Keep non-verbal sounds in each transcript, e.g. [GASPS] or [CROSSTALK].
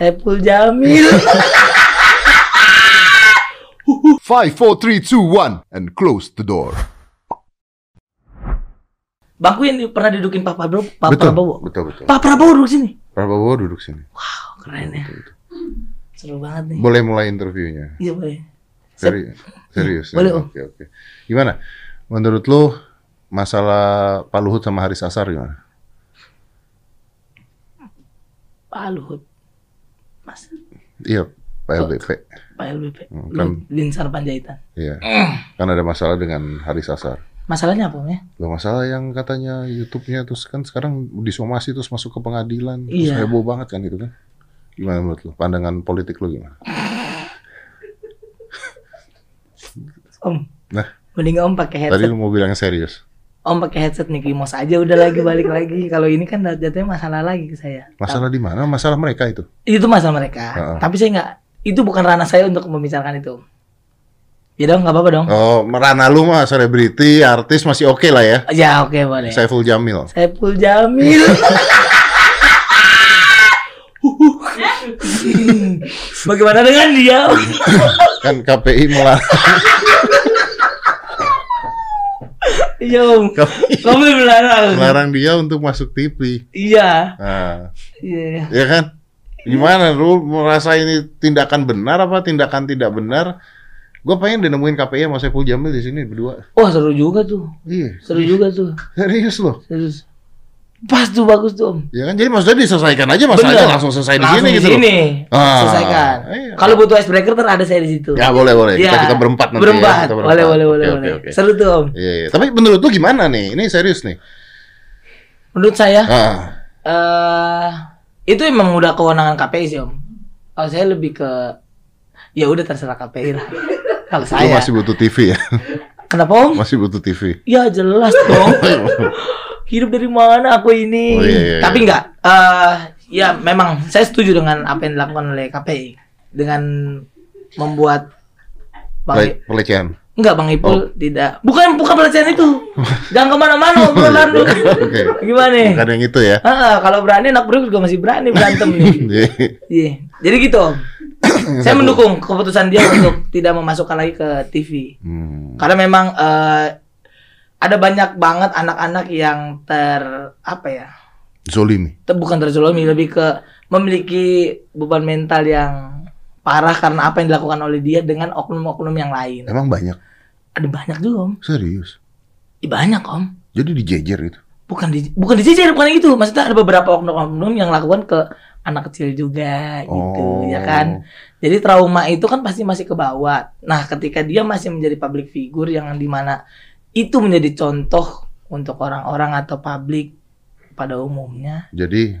Saiful Jamil. [LAUGHS] Five, four, three, two, one, and close the door. Bangku yang pernah dudukin Pak Prabowo. Pak betul, Prabowo. betul, betul. Pak Prabowo duduk sini. Prabowo duduk sini. Wow, keren ya. Seru banget nih. Boleh mulai interviewnya. Iya boleh. Seri serius. Boleh, ya? Om. Oke, oke. Gimana? Menurut lu masalah Pak Luhut sama Haris Asar gimana? Pak Luhut. Iya, Pak LBP. Pak LBP. Hmm, kan. Linsar Panjaitan. Iya. Kan ada masalah dengan Haris Asar. Masalahnya apa Om ya? Loh, masalah yang katanya YouTube-nya terus kan sekarang disomasi terus masuk ke pengadilan. Terus Iya. heboh banget kan itu kan. Gimana menurut lu? Pandangan politik lu gimana? Om. Nah. Mending Om pakai Tadi headset. lu mau bilang serius. Om pakai headset Mickey Mouse aja udah lagi balik lagi. Kalau ini kan jatuhnya masalah lagi ke saya. Masalah di mana? Masalah mereka itu. itu masalah mereka. Heeh. Tapi saya nggak itu bukan ranah saya untuk membicarakan itu. Ya dong, nggak apa-apa dong. Oh, merana lu mah selebriti, artis masih oke lah ya. Ya oke boleh. Saiful Jamil. Saiful Jamil. [LAUGHS] Bagaimana dengan dia? Kan KPI melarang [LAUGHS] Iya om. KPI Kamu melarang. melarang dia untuk masuk TV. Iya. Nah, Iya. ya kan? Gimana lu merasa ini tindakan benar apa tindakan tidak benar? Gue pengen deh nemuin KPI sama Saiful Jamil di sini berdua. Wah seru juga tuh. Iya, Seru juga tuh. serius loh. Serius. Pas tuh bagus tuh om. Ya kan jadi maksudnya diselesaikan aja masalahnya langsung selesai di Langsung sini di gitu loh. sini. Ah, Selesaikan. iya. Kalau butuh icebreaker ter ada saya di situ. Ya boleh boleh. Kita Iya. kita berempat nanti Berempat. ya. Kita Boleh boleh boleh boleh. Oke, oke. Seru tuh om. Iya, iya. Tapi menurut lu gimana nih? Ini serius nih. Menurut saya Ah, eh itu emang udah kewenangan KPI sih om. Kalau saya lebih ke ya udah terserah KPI lah. [LAUGHS] Kalau lu saya. masih butuh TV ya? Kenapa om? masih butuh TV. Ya jelas [LAUGHS] dong. Hidup dari mana aku ini? Oh, iya, iya, iya. Tapi enggak. eh ya memang saya setuju dengan apa yang dilakukan oleh KPI dengan membuat Bang Pele- pelecehan. Enggak Bang Ipul Oh. tidak. Bukan bukan pelecehan itu. [LAUGHS] Jangan ke mana-mana obrolan lu. [LAUGHS] Oke. Gimana? Bukan yang itu ya. Ah, kalau berani anak bro juga masih berani berantem nih. [LAUGHS] Iya. Iya. Jadi gitu. [COUGHS] Saya mendukung keputusan dia untuk tidak memasukkan lagi ke TV. Hmm. Karena memang eh, ada banyak banget anak-anak yang ter apa ya? Zolimi. ter- bukan terzolimi, lebih ke memiliki beban mental yang parah karena apa yang dilakukan oleh dia dengan oknum-oknum yang lain. Emang banyak. Ada banyak juga, Om. Serius. Ih, banyak, Om. Jadi dijejer itu. Bukan di bukan dijejer, bukan itu. Maksudnya ada beberapa oknum-oknum yang lakukan ke anak kecil juga gitu, Oh. ya kan? Jadi trauma itu kan pasti masih ke bawah. Nah, ketika dia masih menjadi public figure yang di mana itu menjadi contoh untuk orang-orang atau publik pada umumnya, Jadi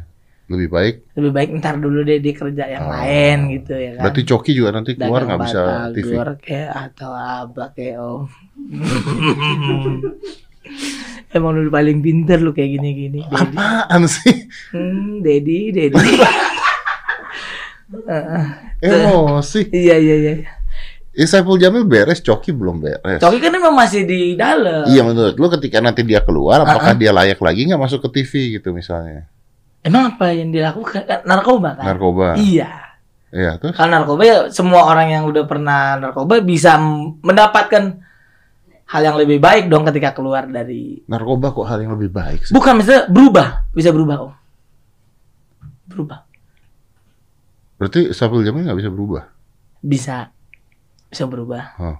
lebih baik. lebih baik ntar dulu deh dia kerja yang Oh. lain gitu ya kan. Berarti Coki juga nanti keluar nggak bisa TV. batagor kayak atau apa kayak om. [LAUGHS] Emang lu paling pinter lu kayak gini-gini. Apaan sih? Hmm, Dedi, Dedi. [LAUGHS] Heeh. Emosi. iya iya iya. Eh, Saiful Jamil beres, Coki belum beres. Coki kan emang masih di dalam. Iya menurut lu ketika nanti dia keluar, apakah dia layak lagi nggak masuk ke TV gitu misalnya? Emang apa yang dilakukan? Kan Narkoba kan? Narkoba. Iya. Iya terus? Kalau narkoba ya semua orang yang udah pernah narkoba bisa mendapatkan hal yang lebih baik dong ketika keluar dari Narkoba kok hal yang lebih baik sih? bukan misalnya berubah, bisa berubah om. Berubah. Berarti Saiful Jamil nggak bisa berubah? Bisa bisa berubah. Oh.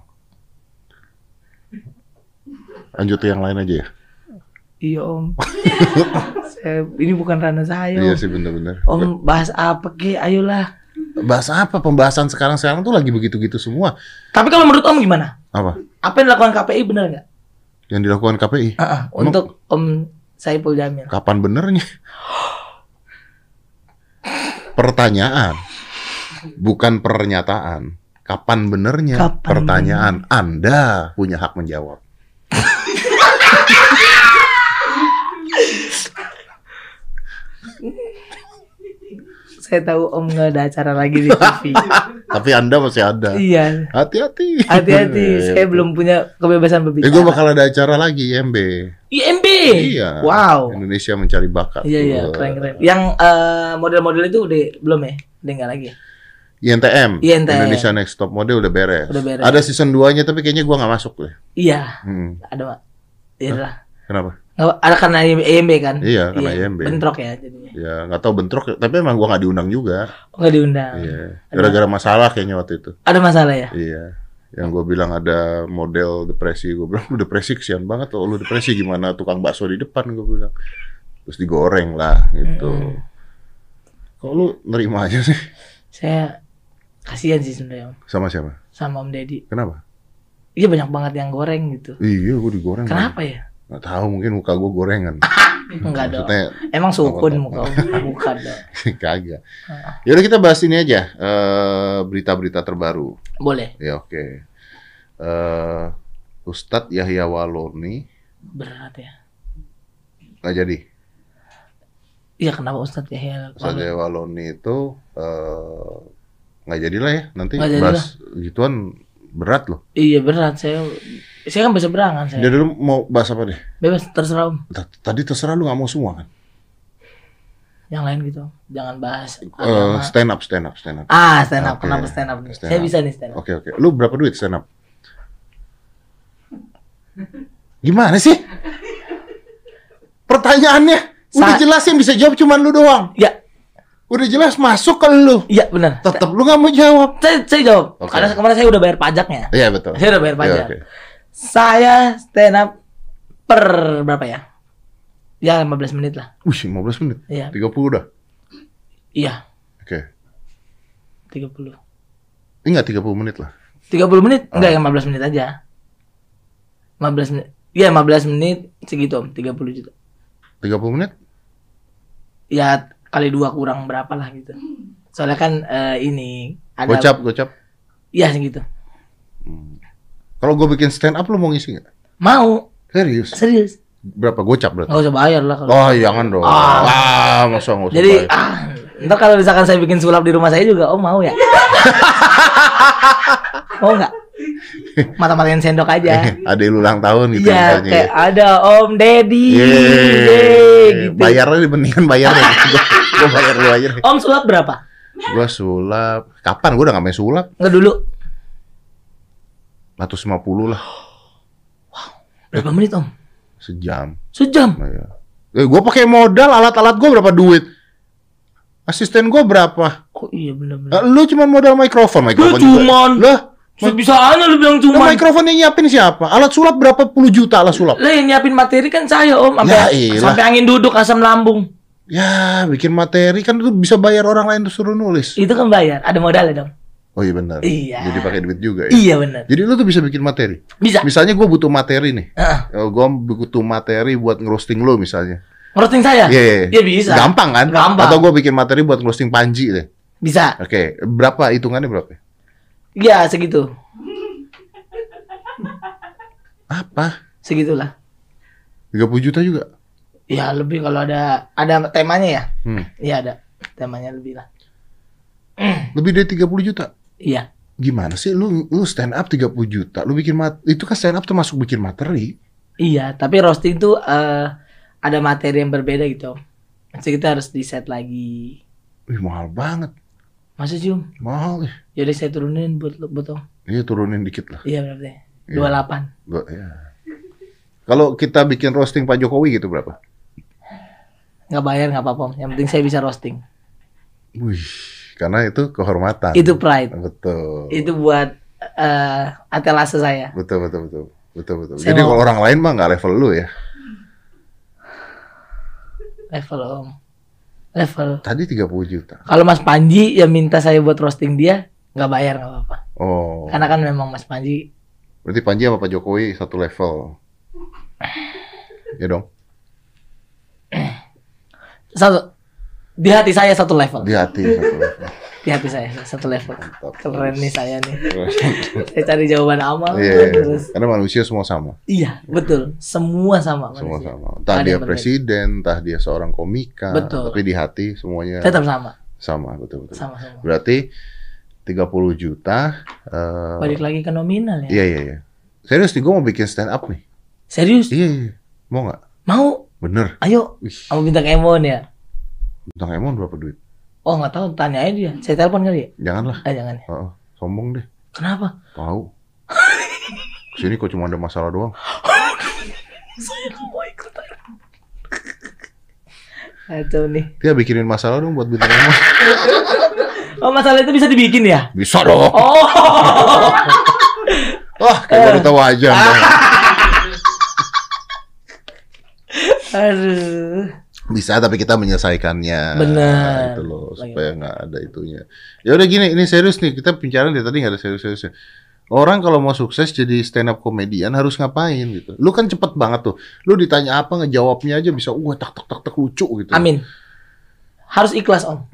Lanjut ke yang lain aja ya? Iya om. [LAUGHS] Saya, ini bukan ranah saya. Iya sih bener-bener. Om bahas apa ke? Ayolah. Bahas apa? Pembahasan sekarang-sekarang tuh lagi begitu-gitu semua. Tapi kalau menurut om gimana? Apa? Apa yang dilakukan KPI benar nggak? Yang dilakukan KPI? Ah, ah, untuk Om Saiful Jamil. Kapan benernya? Pertanyaan. Bukan pernyataan. Kapan benernya? Kapan Pertanyaan. Anda punya hak menjawab. Saya tahu Om nggak ada acara lagi di TV. [LAUGHS] Tapi Anda masih ada. iya. Hati-hati. Hati-hati, [LAUGHS] saya belum punya kebebasan Eh, berbicara. gue bakal ada acara lagi, IMB. IMB. Iya. Wow. Indonesia mencari bakat. Iya iya keren keren. Yang eh, model-model itu udah belum ya? Udah enggak lagi. ya? INTM, INTM. Indonesia Next Top Model udah beres. Udah beres. Ada season 2-nya tapi kayaknya gua nggak masuk deh. Iya, Hmm. ada Pak. Iya lah. Kenapa? Ada karena EMB kan? Iya, karena EMB. Bentrok ya jadinya. Ya nggak tahu bentrok, tapi emang gua nggak diundang juga. Oh, nggak diundang. Iya. Gara-gara masalah kayaknya waktu itu. Ada masalah ya? Iya. Yang gue bilang ada model depresi, gue bilang lu depresi kesian banget loh, lu depresi gimana tukang bakso di depan gue bilang. Terus digoreng lah gitu. Mm-mm. Kok lu nerima aja sih? Saya kasihan sih sebenarnya Om. Sama siapa? sama Om Deddy. Kenapa? Iya banyak banget yang goreng gitu. Iya, gue digoreng. Kenapa ya? Gak tahu mungkin muka gue gorengan. [LAUGHS] Enggak dong. Emang sukun muka Om. [LAUGHS] Bukan dong. kagak. Yaudah kita bahas ini aja. eh, berita-berita terbaru. Boleh. Ya oke. Eh, Ustadz Yahya Waloni Berat ya. nggak jadi. Iya kenapa Ustadz Yahya? Ustadz Yahya Waloni itu eh, nggak jadilah ya. Nanti Nggak jadi bahas gituan berat loh. Iya berat saya. Saya kan berseberangan saya. Jadi lu mau bahas apa deh? Bebas terserah Om. Tadi terserah lu nggak mau semua kan? Yang lain gitu. Jangan bahas agama. stand up, stand up, stand up. Ah stand up. Oke. Kenapa stand up? nih? Stand saya up. bisa nih stand up. Oke oke. Lu berapa duit stand up? Gimana sih? Pertanyaannya udah Sa- jelas yang bisa jawab cuman lu doang. Ya, Udah jelas masuk ke lu. iya benar. Tetap lu nggak mau jawab. Saya, saya jawab. Oke. Karena kemarin saya udah bayar pajaknya. Iya betul. Saya udah bayar Iya, pajak. oke. Saya stand up per berapa ya? Ya 15 menit lah. Wih, 15 menit. Iya. 30 udah. Iya, Oke. 30. Enggak 30 menit lah. 30 menit? Enggak, yang 15 menit aja. 15 menit. Iya, 15 menit segitu, Om. 30 juta. 30 menit? Ya kali dua kurang berapa lah gitu. Soalnya kan eh, ini ada Gocap, gocap. Iya segitu. Kalau gue bikin stand up lu mau ngisi nggak? Mau, Serius? serius. Berapa gocap berarti? Nggak usah bayar lah kalau. Oh, jangan dong. Ah. Ah, masa nggak usah Jadi bayar? ah, ntar kalau misalkan saya bikin sulap di rumah saya juga, oh mau ya? [LAUGHS] mau nggak? Mata-matain sendok aja. ada yang ulang tahun gitu Iya, misalnya. kayak ada Om Deddy, Yeay, gitu. bayarnya mendingan bayar [LAUGHS] gua bayar dulu aja deh. Om sulap berapa? Gua sulap. Kapan? Gua udah gak main sulap. Nggak dulu. 150 lah Berapa menit Om? sejam. Sejam. Nah, ya. Eh, gua pakai modal alat-alat gua berapa duit? Asisten gua berapa? Oh iya Eh, benar-benar. lu cuma modal mikrofon, mikrofon juga. cuman. Lah, Bisa aja lu bilang cuma. mikrofon yang nyiapin siapa? Alat sulap berapa puluh juta alat sulap? Lah yang nyiapin materi kan saya Om, sampai Ya sampai angin duduk asam lambung. Ya, bikin materi kan itu bisa bayar orang lain tuh suruh nulis. Itu kan bayar, ada modalnya dong. Oh iya benar. Iya. Jadi pakai duit juga ya. Iya benar. Jadi lu tuh bisa bikin materi. Bisa. Misalnya gue butuh materi nih. Heeh. gue butuh materi buat ngerosting lo misalnya. Ngerosting saya? Iya, Iya bisa. Gampang kan? Gampang. Atau gue bikin materi buat ngerosting Panji deh. Bisa. Oke, berapa hitungannya berapa? Iya segitu. Apa? Segitulah. 30 juta juga? Ya lebih kalau ada ada temanya ya. Hmm. Iya ada temanya lebih lah. [CLEARS THROAT] Lebih dari 30 juta? Iya. Gimana sih lu lu stand up 30 juta? Lu bikin mat itu kan stand up termasuk bikin materi. Iya, tapi roasting tuh eh, ada materi yang berbeda gitu. Jadi kita harus di set lagi. Wih, mahal banget. Masa sih Om? Mahal ya. Jadi saya turunin buat buat Om. Iya, turunin dikit lah. Iya berarti. Iya. 28. Gua- ya. Kalau kita bikin roasting Pak Jokowi gitu berapa? Nggak bayar nggak apa-apa. Yang penting saya bisa roasting. Wih, karena itu kehormatan. Itu pride. Betul. Itu buat eh atelase saya. Betul betul betul. Betul betul. Saya Jadi mau- kalau orang lain mah nggak level lu ya. Level Om. Level. Tadi 30 juta. Kalau Mas Panji yang minta saya buat roasting dia, nggak bayar nggak apa-apa. Oh. Karena kan memang Mas Panji Berarti Panji sama Pak Jokowi satu level. Ya dong. Satu di hati saya satu level. Di hati satu level. Di hati saya satu level. Mantap. Keren nih saya nih. saya cari jawaban amal Iya, terus. karena manusia semua sama, Iya, betul. Semua sama semua manusia. sama. Entah Ada dia berbeda. presiden, entah dia seorang komika, Betul. tapi di hati semuanya Tetap sama. sama, betul betul. Sama sama. Berarti 30 juta. eh, Balik lagi ke nominal ya. iya iya iya. Serius nih, gue mau bikin stand up nih. Serius? Iya, iya. mau nggak? Mau? Bener. Ayo. Kamu bintang Emon ya. bintang Emon berapa duit? Oh nggak tahu, tanya aja dia. Saya telepon kali ya? Janganlah. Eh jangan. ya. Heeh. sombong deh. Kenapa? Tahu. [LAUGHS] Sini kok cuma ada masalah doang. [LAUGHS] Saya nggak mau ikutan. Kacau nih. Dia bikinin masalah dong buat bintang tamu. [LAUGHS] Oh masalah itu bisa dibikin ya? Bisa dong. Oh. Wah, kayak baru tahu aja. Anda. Aduh. Bisa tapi kita menyelesaikannya. Benar. Itu loh, Bagaimana? supaya nggak ada itunya. Ya udah gini, ini serius nih. Kita bicara dari tadi nggak ada serius-seriusnya. Orang kalau mau sukses jadi stand up komedian harus ngapain gitu. Lu kan cepet banget tuh. Lu ditanya apa ngejawabnya aja bisa wah tak tak tak tak lucu gitu. Amin. Harus ikhlas om.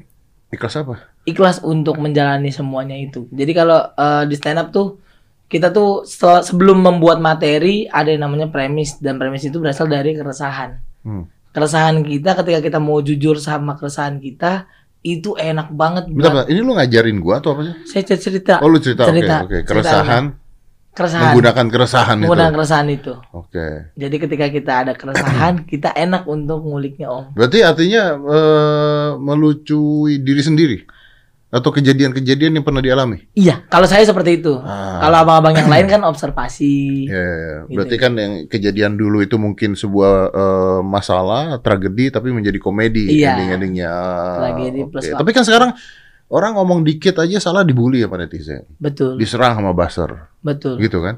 Ikhlas apa? Ikhlas untuk menjalani semuanya itu. Jadi kalau eh, di stand up tuh kita tuh setelah- sebelum membuat materi ada yang namanya premis dan premis itu berasal dari keresahan. Hmm. Keresahan kita ketika kita mau jujur sama keresahan kita itu enak banget. Bentar, bentar. ini lu ngajarin gua atau apa sih? Saya cer- cerita. Oh lu cerita, oke Cerita. oke. Cerita Keresahan, keresahan. menggunakan keresahan Menggunakan itu. keresahan itu. Oke. Jadi ketika kita ada keresahan, [CLEARS THROAT] kita enak untuk nguliknya om. Berarti artinya eh, melucui diri sendiri atau kejadian-kejadian yang pernah dialami. Iya, kalau saya seperti itu. Ah. Kalau abang-abang yang lain kan observasi. Ya, ya, ya. Gitu berarti ya. kan yang kejadian dulu itu mungkin sebuah eh, masalah, tragedi, tapi menjadi komedi Iya. ending-endingnya. Tragedi Oke. plus Tapi kan sekarang orang ngomong dikit aja salah dibully ya pada netizen, Betul, diserang sama buzzer, betul. gitu kan?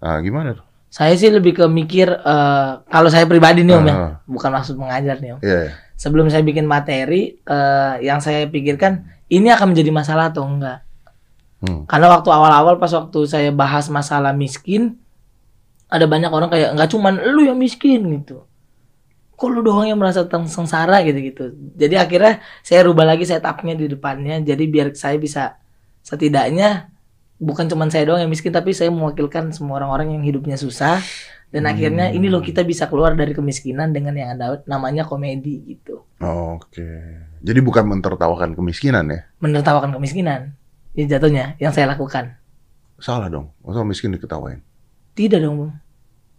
Ah, gimana? tuh? Saya sih lebih ke mikir eh, kalau saya pribadi nih om ya, Ah. bukan maksud mengajar nih om. Iya, iya. Sebelum saya bikin materi, eh, yang saya pikirkan ini akan menjadi masalah atau enggak. Hmm. Karena waktu awal-awal pas waktu saya bahas masalah miskin, ada banyak orang kayak nggak cuman lu yang miskin gitu. Kok lu doang yang merasa sengsara gitu-gitu. Jadi akhirnya saya rubah lagi setupnya di depannya. Jadi biar saya bisa setidaknya bukan cuman saya doang yang miskin tapi saya mewakilkan semua orang-orang yang hidupnya susah. Dan akhirnya ini loh kita bisa keluar dari kemiskinan dengan yang ada namanya komedi gitu. Oke. Jadi bukan mentertawakan kemiskinan ya? Menertawakan kemiskinan. Ya jatuhnya yang saya lakukan. Salah dong. Masa miskin diketawain? Tidak dong, Bang.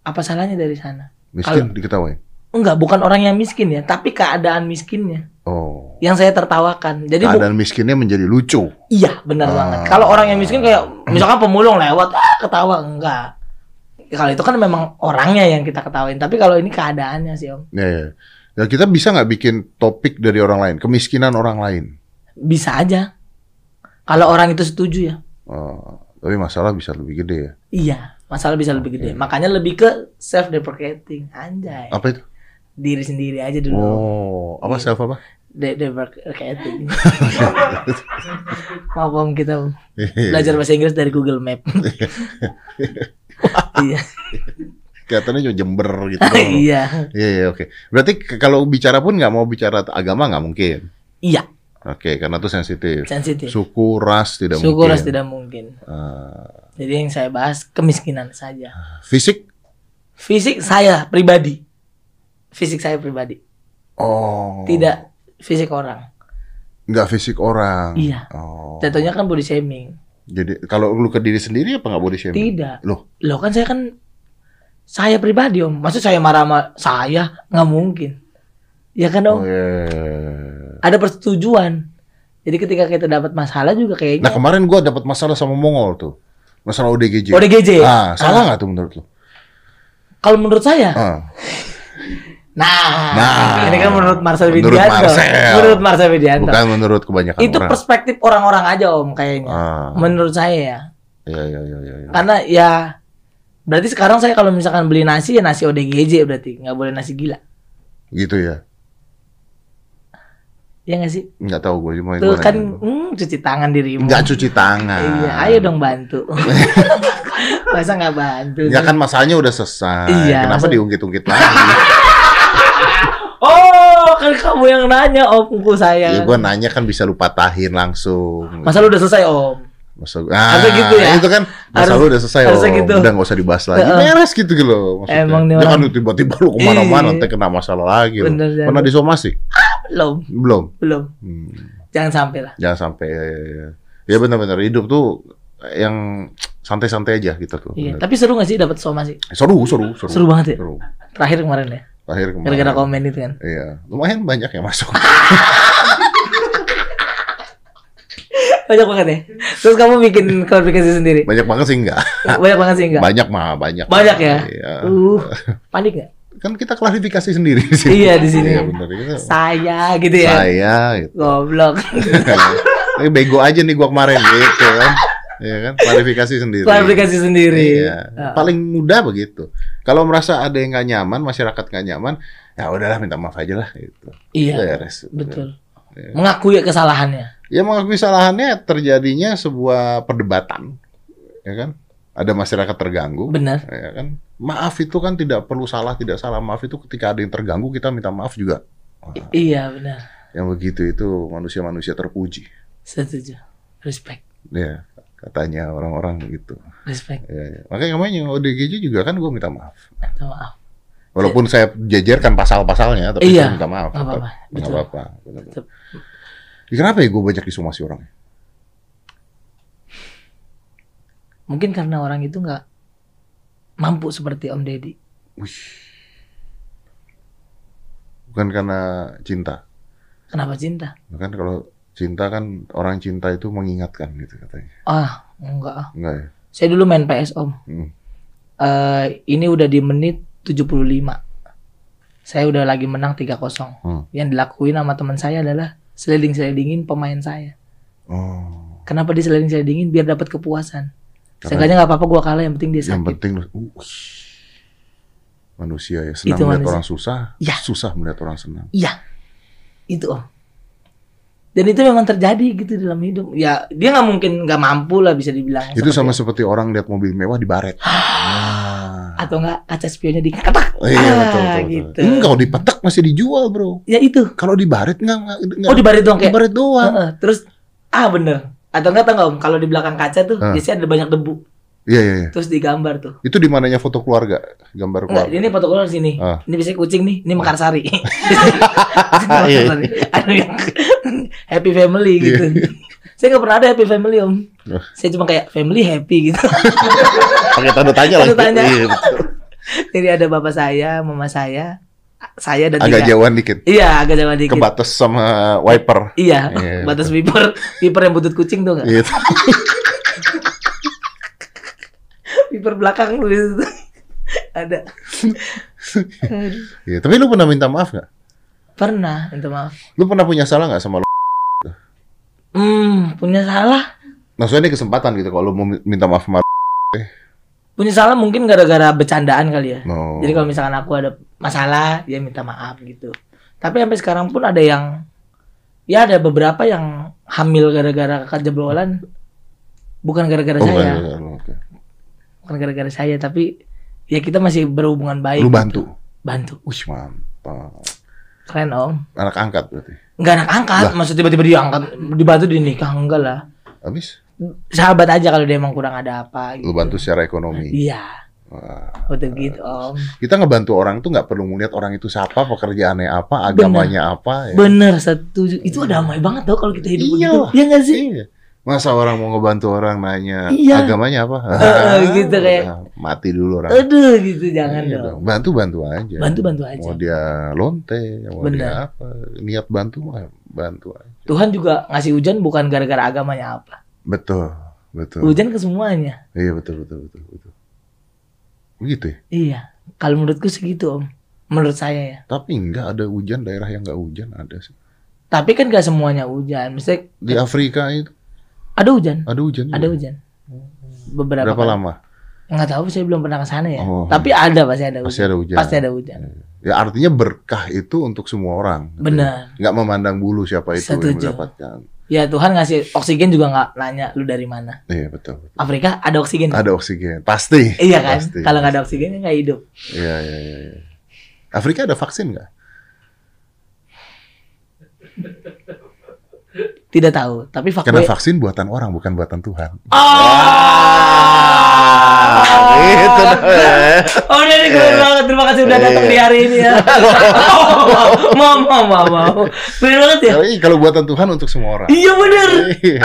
Apa salahnya dari sana? Miskin diketawain? Enggak, bukan orang yang miskin ya, tapi keadaan miskinnya Oh. yang saya tertawakan. Jadi Keadaan miskinnya menjadi lucu. iya, benar Ah. banget. Kalau orang yang miskin kayak misalkan pemulung lewat, ah, ketawa enggak. Kalau itu kan memang orangnya yang kita ketawain, tapi kalau ini keadaannya sih, Om. Ya, ya. Ya, kita bisa nggak bikin topik dari orang lain, kemiskinan orang lain. Bisa aja. Kalau orang itu setuju ya. Oh, tapi masalah bisa lebih gede ya. Iya, masalah bisa lebih gede. Makanya lebih ke self deprecating, anjay. Apa itu? Diri sendiri aja dulu. Oh, apa self apa? De deprecating. [LAUGHS] Maaf Om, kita belajar bahasa Inggris dari Google Map. [LAUGHS] iya. Kelihatannya cuma jember gitu. [LAUGHS] iya. Iya, iya, oke. Berarti kalau bicara pun nggak mau bicara agama nggak mungkin. Iya, Oke, karena itu sensitif. sensitif. Suku, ras tidak Suku mungkin. ras tidak mungkin. Ah, Jadi yang saya bahas kemiskinan saja. fisik? Fisik saya pribadi. Fisik saya pribadi. Oh. Tidak fisik orang. Nggak fisik orang. Iya. Oh. Jatuhnya kan body shaming. Jadi kalau lu ke diri sendiri apa nggak body shaming? Tidak. Loh, Loh kan saya kan saya pribadi om. Maksud saya marah sama saya nggak mungkin. Ya kan om. oh, iya. Ada persetujuan. Jadi ketika kita dapat masalah juga Nah kayaknya kemarin gua dapat masalah sama Mongol tuh. Masalah ODGJ. ODGJ. Ah, salah nggak tuh menurut lu? Kalau menurut saya, Ah. [LAUGHS] nah, Nah, ini kan menurut Marcel menurut Widianto. Marcel. Menurut Marcel Widianto. Bukan menurut kebanyakan Itu orang. perspektif orang-orang aja om kayaknya. Ah. Menurut saya ya. Iya, iya, iya, iya. iya. Karena ya berarti sekarang saya kalau misalkan beli nasi ya nasi ODGJ berarti nggak boleh nasi gila. Gitu ya. Ya nggak sih? Nggak tahu gue cuma Tuh kan hmm, cuci tangan dirimu. Nggak cuci tangan. Iya, ayo dong bantu. [LAUGHS] Masa nggak bantu? Ya kan masalahnya udah selesai. Iya, Kenapa diungkit-ungkit lagi? Oh, kan kamu yang nanya omku saya. ya gue nanya kan bisa lu patahin langsung. Masa lu udah selesai om? Masa, ah, Harusnya gitu ya? Itu kan masa Harus- lu udah selesai oh, gitu. Udah gak usah dibahas lagi. Heeh. Beres gitu gitu loh maksudnya. Emang nih Jangan orang- lu tiba-tiba lu ke mana-mana Iya. nanti kena masalah lagi. loh. Bener, bener. Pernah disomasi? Belum, Belum. belum. Hmm. Jangan sampai lah. Jangan sampai ya benar-benar hidup tuh yang santai-santai aja gitu tuh. Iya. Bener. Tapi seru gak sih dapat somasi? Seru, seru, seru. Seru banget ya. Seru. Terakhir kemarin ya. Terakhir kemarin. Gara-gara komen itu kan. Iya, lumayan banyak yang masuk. Banyak banget ya. Terus kamu bikin klarifikasi sendiri. Banyak banget sih enggak. Banyak banget sih enggak? Banyak mah, banyak. Banyak ya? Iya. Uh, panik gak? Kan kita klarifikasi sendiri di sini. Iya, di sini. Iya, benar itu. Saya gitu ya. Saya gitu. Goblok. [LAUGHS] Bego aja nih gua kemarin gitu kan. Iya kan? Klarifikasi sendiri. Klarifikasi sendiri. Iya. Ah. Paling mudah begitu. Kalau merasa ada yang nggak nyaman, masyarakat nggak nyaman, ya udahlah minta maaf aja lah gitu. Iya, Beres. betul. Iya. Mengakui kesalahannya. Ya mengakui kesalahannya terjadinya sebuah perdebatan, ya kan? Ada masyarakat terganggu, Benar. ya kan? Maaf itu kan tidak perlu salah, tidak salah. Maaf itu ketika ada yang terganggu kita minta maaf juga. Wah, Iya, benar. yang begitu itu manusia-manusia terpuji. Setuju. Respect. Ya, katanya orang-orang begitu. Respect. Ya, ya. Makanya kemarin yang ODGJ juga kan gue minta maaf. Minta maaf. Walaupun saya jejerkan pasal-pasalnya, tapi Iya, saya minta maaf. tetap. apa-apa, betul. apa-apa. Ya, Kenapa ya gue banyak disomasi orang? Mungkin karena orang itu nggak mampu seperti Om Deddy. Wih. Bukan karena cinta. Kenapa cinta? Kan kalau cinta kan orang cinta itu mengingatkan gitu katanya. Ah, enggak. ah. Enggak ya? Saya dulu main PS Om. Hmm. Eh, ini udah di menit 75. Saya udah lagi menang 3-0. Hmm. Yang dilakuin sama teman saya adalah sliding-slidingin pemain saya. Oh. Kenapa di sliding-slidingin biar dapat kepuasan. Seenggaknya nggak apa-apa gua kalah yang penting dia yang sakit. penting lu- uh, manusia ya senang Itu melihat manusia. orang susah, Ya. susah melihat orang senang. Iya. Itu Om. Dan itu memang terjadi gitu dalam hidup. Ya dia nggak mungkin nggak mampu lah bisa dibilang. Itu sama seperti- seperti orang lihat mobil mewah dibaret. [GASPS] Nah. atau enggak kaca spionnya diketak. Oh, iya Ah, betul betul. gitu. Enggak, kalau dipetak masih dijual, Bro. Ya itu. Kalau enggak enggak, enggak Oh di barit doang kayak. dibaret doang. Heeh, terus ah bener. Atau enggak tau nggak om kalau di belakang kaca tuh Ah. biasanya ada banyak debu. Iya iya iya. Terus digambar tuh. Itu di mananya foto keluarga, gambar Enggak, keluarga. ini foto keluar sini. Ah. Ini biasanya kucing nih, ini Mekarsari. [LAUGHS] Iya, Mekarsari. Ada yang happy family gitu. [LAUGHS] Saya nggak pernah ada happy family om. Oh. Saya cuma kayak family happy gitu. [LAUGHS] Pakai tanda tanya lagi. Tanda tanya. Iya. [LAUGHS] Jadi ada bapak saya, mama saya, saya dan Agak tiga. jauhan dikit. Iya, agak jauh dikit. Kebatas sama wiper. Iya, Iya. batas wiper, wiper yang butut kucing tuh nggak? Iya. Wiper belakang tuh di situ. ada. Iya, tapi lu pernah minta maaf nggak? Pernah, minta maaf. Lu pernah punya salah nggak sama lu? Hmm, punya salah. Maksudnya ini kesempatan gitu kalau lu mau minta maaf sama. Punya salah mungkin gara-gara bercandaan kali ya. No. Jadi kalau misalkan aku ada masalah, dia minta maaf gitu. Tapi sampai sekarang pun ada yang ya ada beberapa yang hamil gara-gara kejebolan bukan gara-gara Oh, saya. enggak, oke. Bukan gara-gara saya, tapi ya kita masih berhubungan baik. Lu gitu. bantu. Bantu. Wih, mantap. Keren, Om. Anak angkat berarti. Enggak anak angkat, maksud tiba-tiba diangkat, dibantu dinikah enggak lah. Habis Sahabat aja kalau dia emang kurang ada apa lu gitu. bantu secara ekonomi. Iya, Wah. betul gitu, Om. Kita ngebantu orang tuh nggak perlu melihat orang itu siapa, pekerjaannya apa, agamanya apa ya. Bener, setuju. Itu damai banget tau kalau kita hidup Iya. begitu. Iya nggak sih? Iya. Masa orang mau ngebantu orang nanya Iya. agamanya apa? [LAUGHS] Eh, gitu kayak- mati dulu orang. Aduh, gitu jangan Iya dong. Bantu-bantu aja. Bantu-bantu aja. Mau dia lonte, mau Bener. dia apa, niat bantu mah bantu aja. Tuhan juga ngasih hujan bukan gara-gara agamanya apa. Betul, betul. Hujan ke semuanya. Iya betul, betul, betul, betul. Begitu ya. Iya. Kalau menurutku segitu, Om. Menurut saya ya. Tapi enggak ada hujan daerah yang enggak hujan ada sih. Tapi kan gak semuanya hujan. Misalnya Di Afrika itu ada hujan, ada hujan. juga? ada hujan. Beberapa Berapa kali. lama? Nggak tahu, saya belum pernah ke sana ya. Oh. Tapi ada pasti ada hujan. Pasti ada hujan. Pasti ada hujan. Ya artinya berkah itu untuk semua orang. Benar. Nggak memandang bulu siapa itu yang Setuju. mendapatkan. Ya Tuhan ngasih oksigen juga nggak nanya lu dari mana. Iya betul. betul. Afrika ada oksigen. Ada oksigen, pasti. Iya kan? Pasti. Kalau nggak ada oksigen nggak hidup. Iya iya iya. iya. Afrika ada vaksin nggak? Tidak tahu. Tapi Karena fuckboy. vaksin buatan orang bukan buatan Tuhan. Ah, gitu dah. Oh, ini keren banget. Terima kasih udah datang di hari ini ya. [LAUGHS] mau, mau, mau, mau. Keren banget ya. Tapi kalau buatan Tuhan untuk semua orang. Iya bener. Iya.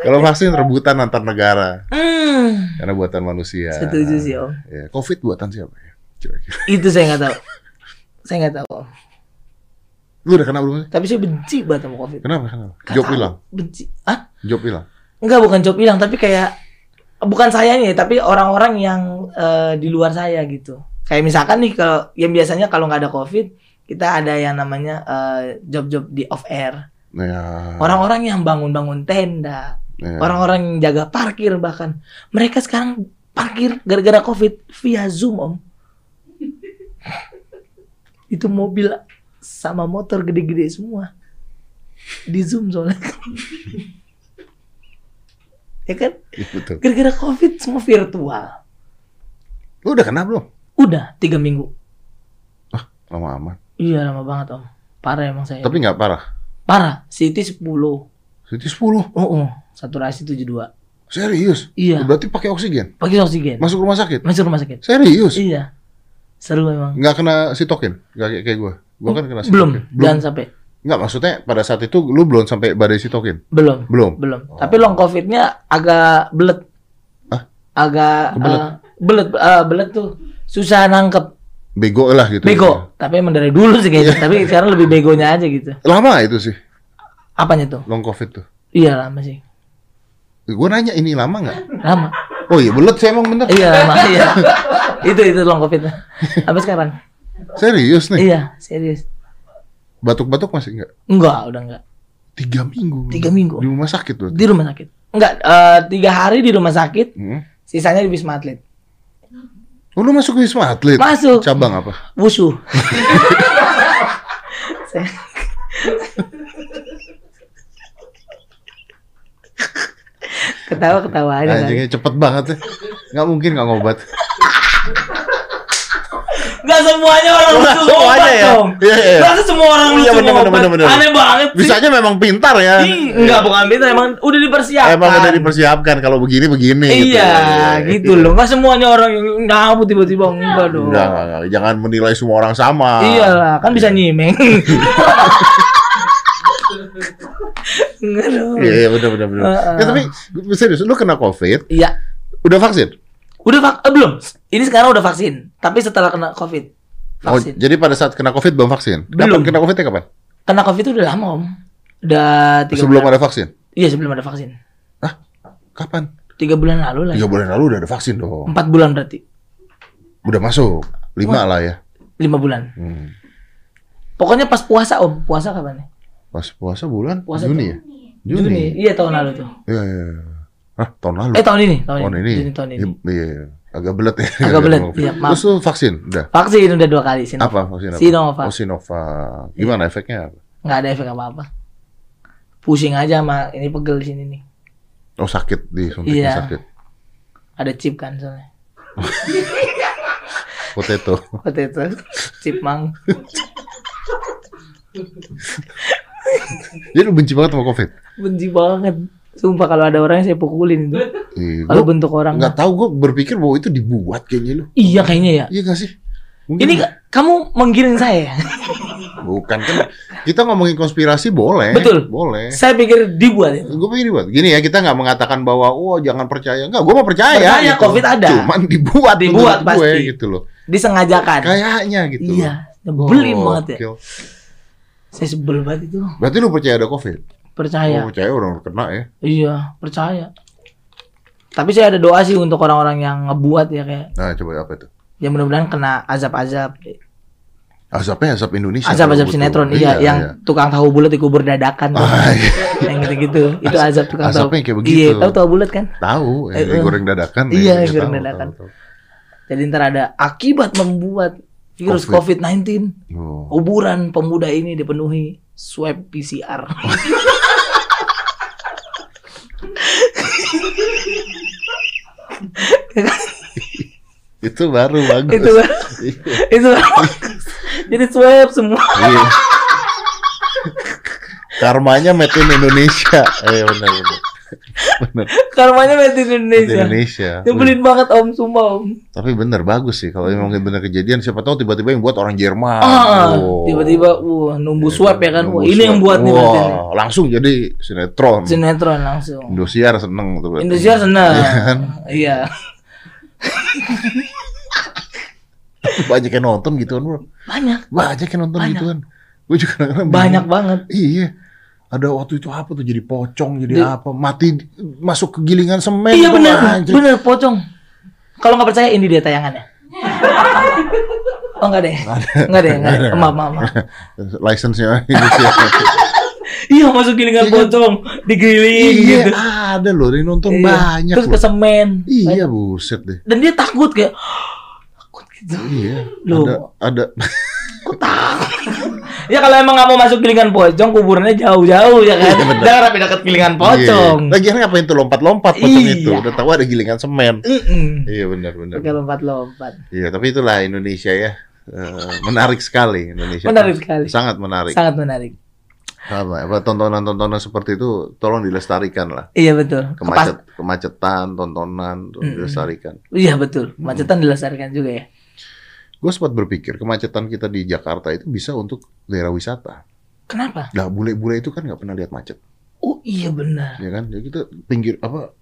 Kalau vaksin rebutan antar negara Hmm. karena buatan manusia. Setuju sih om. Ya, Covid buatan siapa ya? Itu saya nggak tahu. [LAUGHS] Saya nggak tahu. Lu udah kena belum sih? Tapi saya benci banget sama covid. Kenapa? Kenapa? Nggak Job hilang. Benci. Ah? Job hilang. Enggak, bukan job hilang, tapi kayak bukan saya nih, tapi orang-orang yang eh, di luar saya gitu. Kayak misalkan nih kalau yang biasanya kalau nggak ada covid, kita ada yang namanya eh, job-job di off air. Nah, ya. Orang-orang yang bangun-bangun tenda, ya. orang-orang yang jaga parkir bahkan mereka sekarang parkir gara-gara covid via zoom om [LAUGHS] itu mobil sama motor gede-gede semua di zoom soalnya [LAUGHS] ya kan Iya, gara-gara covid semua virtual Lu udah kena belum? udah tiga minggu Lama amat. iya lama banget om parah emang saya Tapi nggak parah. parah CT 10 oh Itu 10. oh saturasi 72 Serius? iya Berarti pakai oksigen? pakai oksigen Masuk rumah sakit? masuk rumah sakit Serius? iya seru emang Nggak kena sitokin? Nggak kayak, kayak gue? Gue kan kena belum sitokin. jangan sampai Nggak, maksudnya pada saat itu lu belum sampai badai sitokin? belum Belum? belum Oh. tapi long covidnya agak belet Hah? agak eh, belet eh, belet tuh susah nangkep Bego lah gitu. bego tapi emang dari dulu sih kayaknya tapi sekarang lebih begonya aja gitu Lama itu sih, apanya tuh long covid tuh. iya lama sih Gue nanya ini lama nggak? lama Oh iya, belet sih emang bener. iya iya itu itu long covid sampai sekarang Serius nih? iya serius Batuk-batuk masih nggak? enggak udah enggak Tiga minggu. Tiga minggu. Di rumah sakit tuh. di rumah sakit enggak eh, tiga hari di rumah sakit Hmm. sisanya di wisma atlet Oh, lu masuk ke Wisma Atlet? Masuk. Cabang apa? wusu [LAUGHS] ketawa ketawa aja kan. Anjingnya cepet banget ya. Nggak mungkin nggak ngobat. Nggak semuanya orang Nggak wusu semuanya ngobat ya? dong. Iya, iya. Masa semua orang Iya, wusu bener, bener, ngobat? bener, bener. Aneh banget sih. Bisanya memang pintar ya. Ih, enggak bukan pintar emang udah dipersiapkan. Emang udah dipersiapkan kalau begini begini. gitu. Iya, gitu loh. Nggak semuanya orang yang nyabut tiba-tiba enggak dong. Enggak, enggak, enggak. jangan menilai semua orang sama. Iyalah, kan bisa nyimeng. [LAUGHS] Enggak dong. Iya, iya, benar benar benar. Heeh. Ya, tapi serius, lu kena COVID, Iya. udah vaksin? Udah vak eh, belum? Ini sekarang udah vaksin, tapi setelah kena Covid. Oh, Vaksin. jadi pada saat kena COVID belum vaksin? Belum. Kapan kena COVID-nya kapan? Kena Covid itu udah lama, Om. Udah tiga Sebelum bulan. ada vaksin? Iya, sebelum ada vaksin. Kapan? Tiga bulan lalu lah. Tiga bulan lalu udah ada vaksin dong. Empat bulan berarti. Udah masuk. Lima Wah. lah ya. Lima bulan. Hmm. Pokoknya pas puasa, Om. Puasa kapan nih? Pas puasa bulan Puasa Juni ya? Juni. Iya, tahun lalu tuh. Iya, iya. iya. Hah, tahun lalu? Eh, tahun ini, tahun, tahun ini. Juni tahun ini. Iya, iya. Agak belet ya. Agak belet, iya, maaf. Terus vaksin? Udah. Vaksin udah dua kali Sinovac. Apa vaksin apa? Sinovac. Oh, Sinovac. Gimana efeknya? apa? Nggak ada efek apa-apa. Pusing aja sama ini pegel di sini nih. Oh, sakit di suntiknya Iya. sakit. Ada chip kan soalnya. [LAUGHS] Potato. Itu chip mang. [LAUGHS] [LAUGHS] Jadi lu benci banget sama COVID? Benci banget. Sumpah kalau ada orang yang saya pukulin itu. Iya, Kalau bentuk orang. nggak tahu gue berpikir bahwa itu dibuat kayaknya lu. Iya kayaknya ya. Iya gak sih? Mungkin Ini ka- kamu menggiring saya. bukan kan kita ngomongin konspirasi boleh. Betul. Boleh. saya pikir dibuat itu. Gue pikir dibuat. Gini ya kita nggak mengatakan bahwa wah jangan percaya. Enggak, gue mau percaya. Percaya, gitu. COVID ada. Cuman dibuat. Dibuat menurut gue, pasti. gitu loh. Disengajakan. Kayaknya gitu. Iya. loh. Nyebelin banget ya. Gokil. Saya sebel banget itu. Berarti lu percaya ada COVID? Percaya. Oh, percaya orang kena ya. Iya, percaya. Tapi saya ada doa sih untuk orang-orang yang ngebuat ya kayak Nah, coba apa itu? ya mudah-mudahan kena azab-azab Azabnya azab Indonesia. azab-azab sinetron betul. iya, yang tukang tahu bulat dikubur dadakan tuh. Ah, iya. yang gitu-gitu itu azab tukang tahu Azabnya kayak begitu. iya tahu tahu bulat kan Tahu, Eh, yang eh. goreng dadakan. Iya, ya, yang goreng tahu, dadakan. tahu, tahu. jadi ntar ada akibat membuat virus Covid. COVID-19 Oh. kuburan pemuda ini dipenuhi swab PCR [LAUGHS] Itu baru bagus. itu baru itu baru jadi swab semua Iya. Karmanya made in Indonesia. Eh benar benar. Karmanya made in Made in Indonesia Indonesia. nyebelin banget om sumpah om Tapi benar bagus sih kalau emang benar kejadian siapa tahu tiba-tiba yang buat orang Jerman. ah Oh. tiba-tiba wah numbu Iya, swab ya kan nunggu wah ini yang buat nih nih. langsung jadi sinetron. sinetron langsung Indosiar seneng tuh. berarti. Indonesia senang Iya kan? iya [LAUGHS] Banyak yang nonton gitu kan, Bro. banyak Banyak yang nonton Banyak. gitu kan. Gue juga bingung. Banyak banget. Iya. Ada waktu itu apa tuh jadi pocong, jadi Di- apa? Mati masuk ke gilingan semen. Iya Gua benar, anjir. benar pocong. Kalau nggak percaya ini dia tayangannya. Oh enggak deh, enggak deh, enggak. deh. Maaf, maaf, maaf. [LAUGHS] License-nya. [LAUGHS] Iya masuk gilingan pocong, digiling iya, gitu. ada loh, ini nonton Iya. banyak Terus ke semen. Iya, buset deh. Dan dia takut kayak takut gitu. Iya, Loh. ada ada Ya kalau emang nggak mau masuk gilingan pocong, kuburannya jauh-jauh ya kan. Iya. Jangan sampai dekat gilingan pocong. Iya. Lagian ngapain tuh lompat-lompat pocong Iya. itu? Udah tahu ada gilingan semen. Mm-mm. Iya benar benar. Pakai lompat-lompat. Iya, tapi itulah Indonesia ya. Eh, menarik sekali Indonesia. Menarik sekali. Sangat menarik. Sangat menarik. Apa, apa tontonan-tontonan seperti itu tolong dilestarikan lah. Iya betul. Kepas- Kemacet, kemacetan, tontonan dilestarikan. Iya betul. Kemacetan dilestarikan juga ya. Gue sempat berpikir kemacetan kita di Jakarta itu bisa untuk daerah wisata. Kenapa? Lah bule-bule itu kan nggak pernah lihat macet, Oh iya benar. ya kan? Jadi kita pinggir apa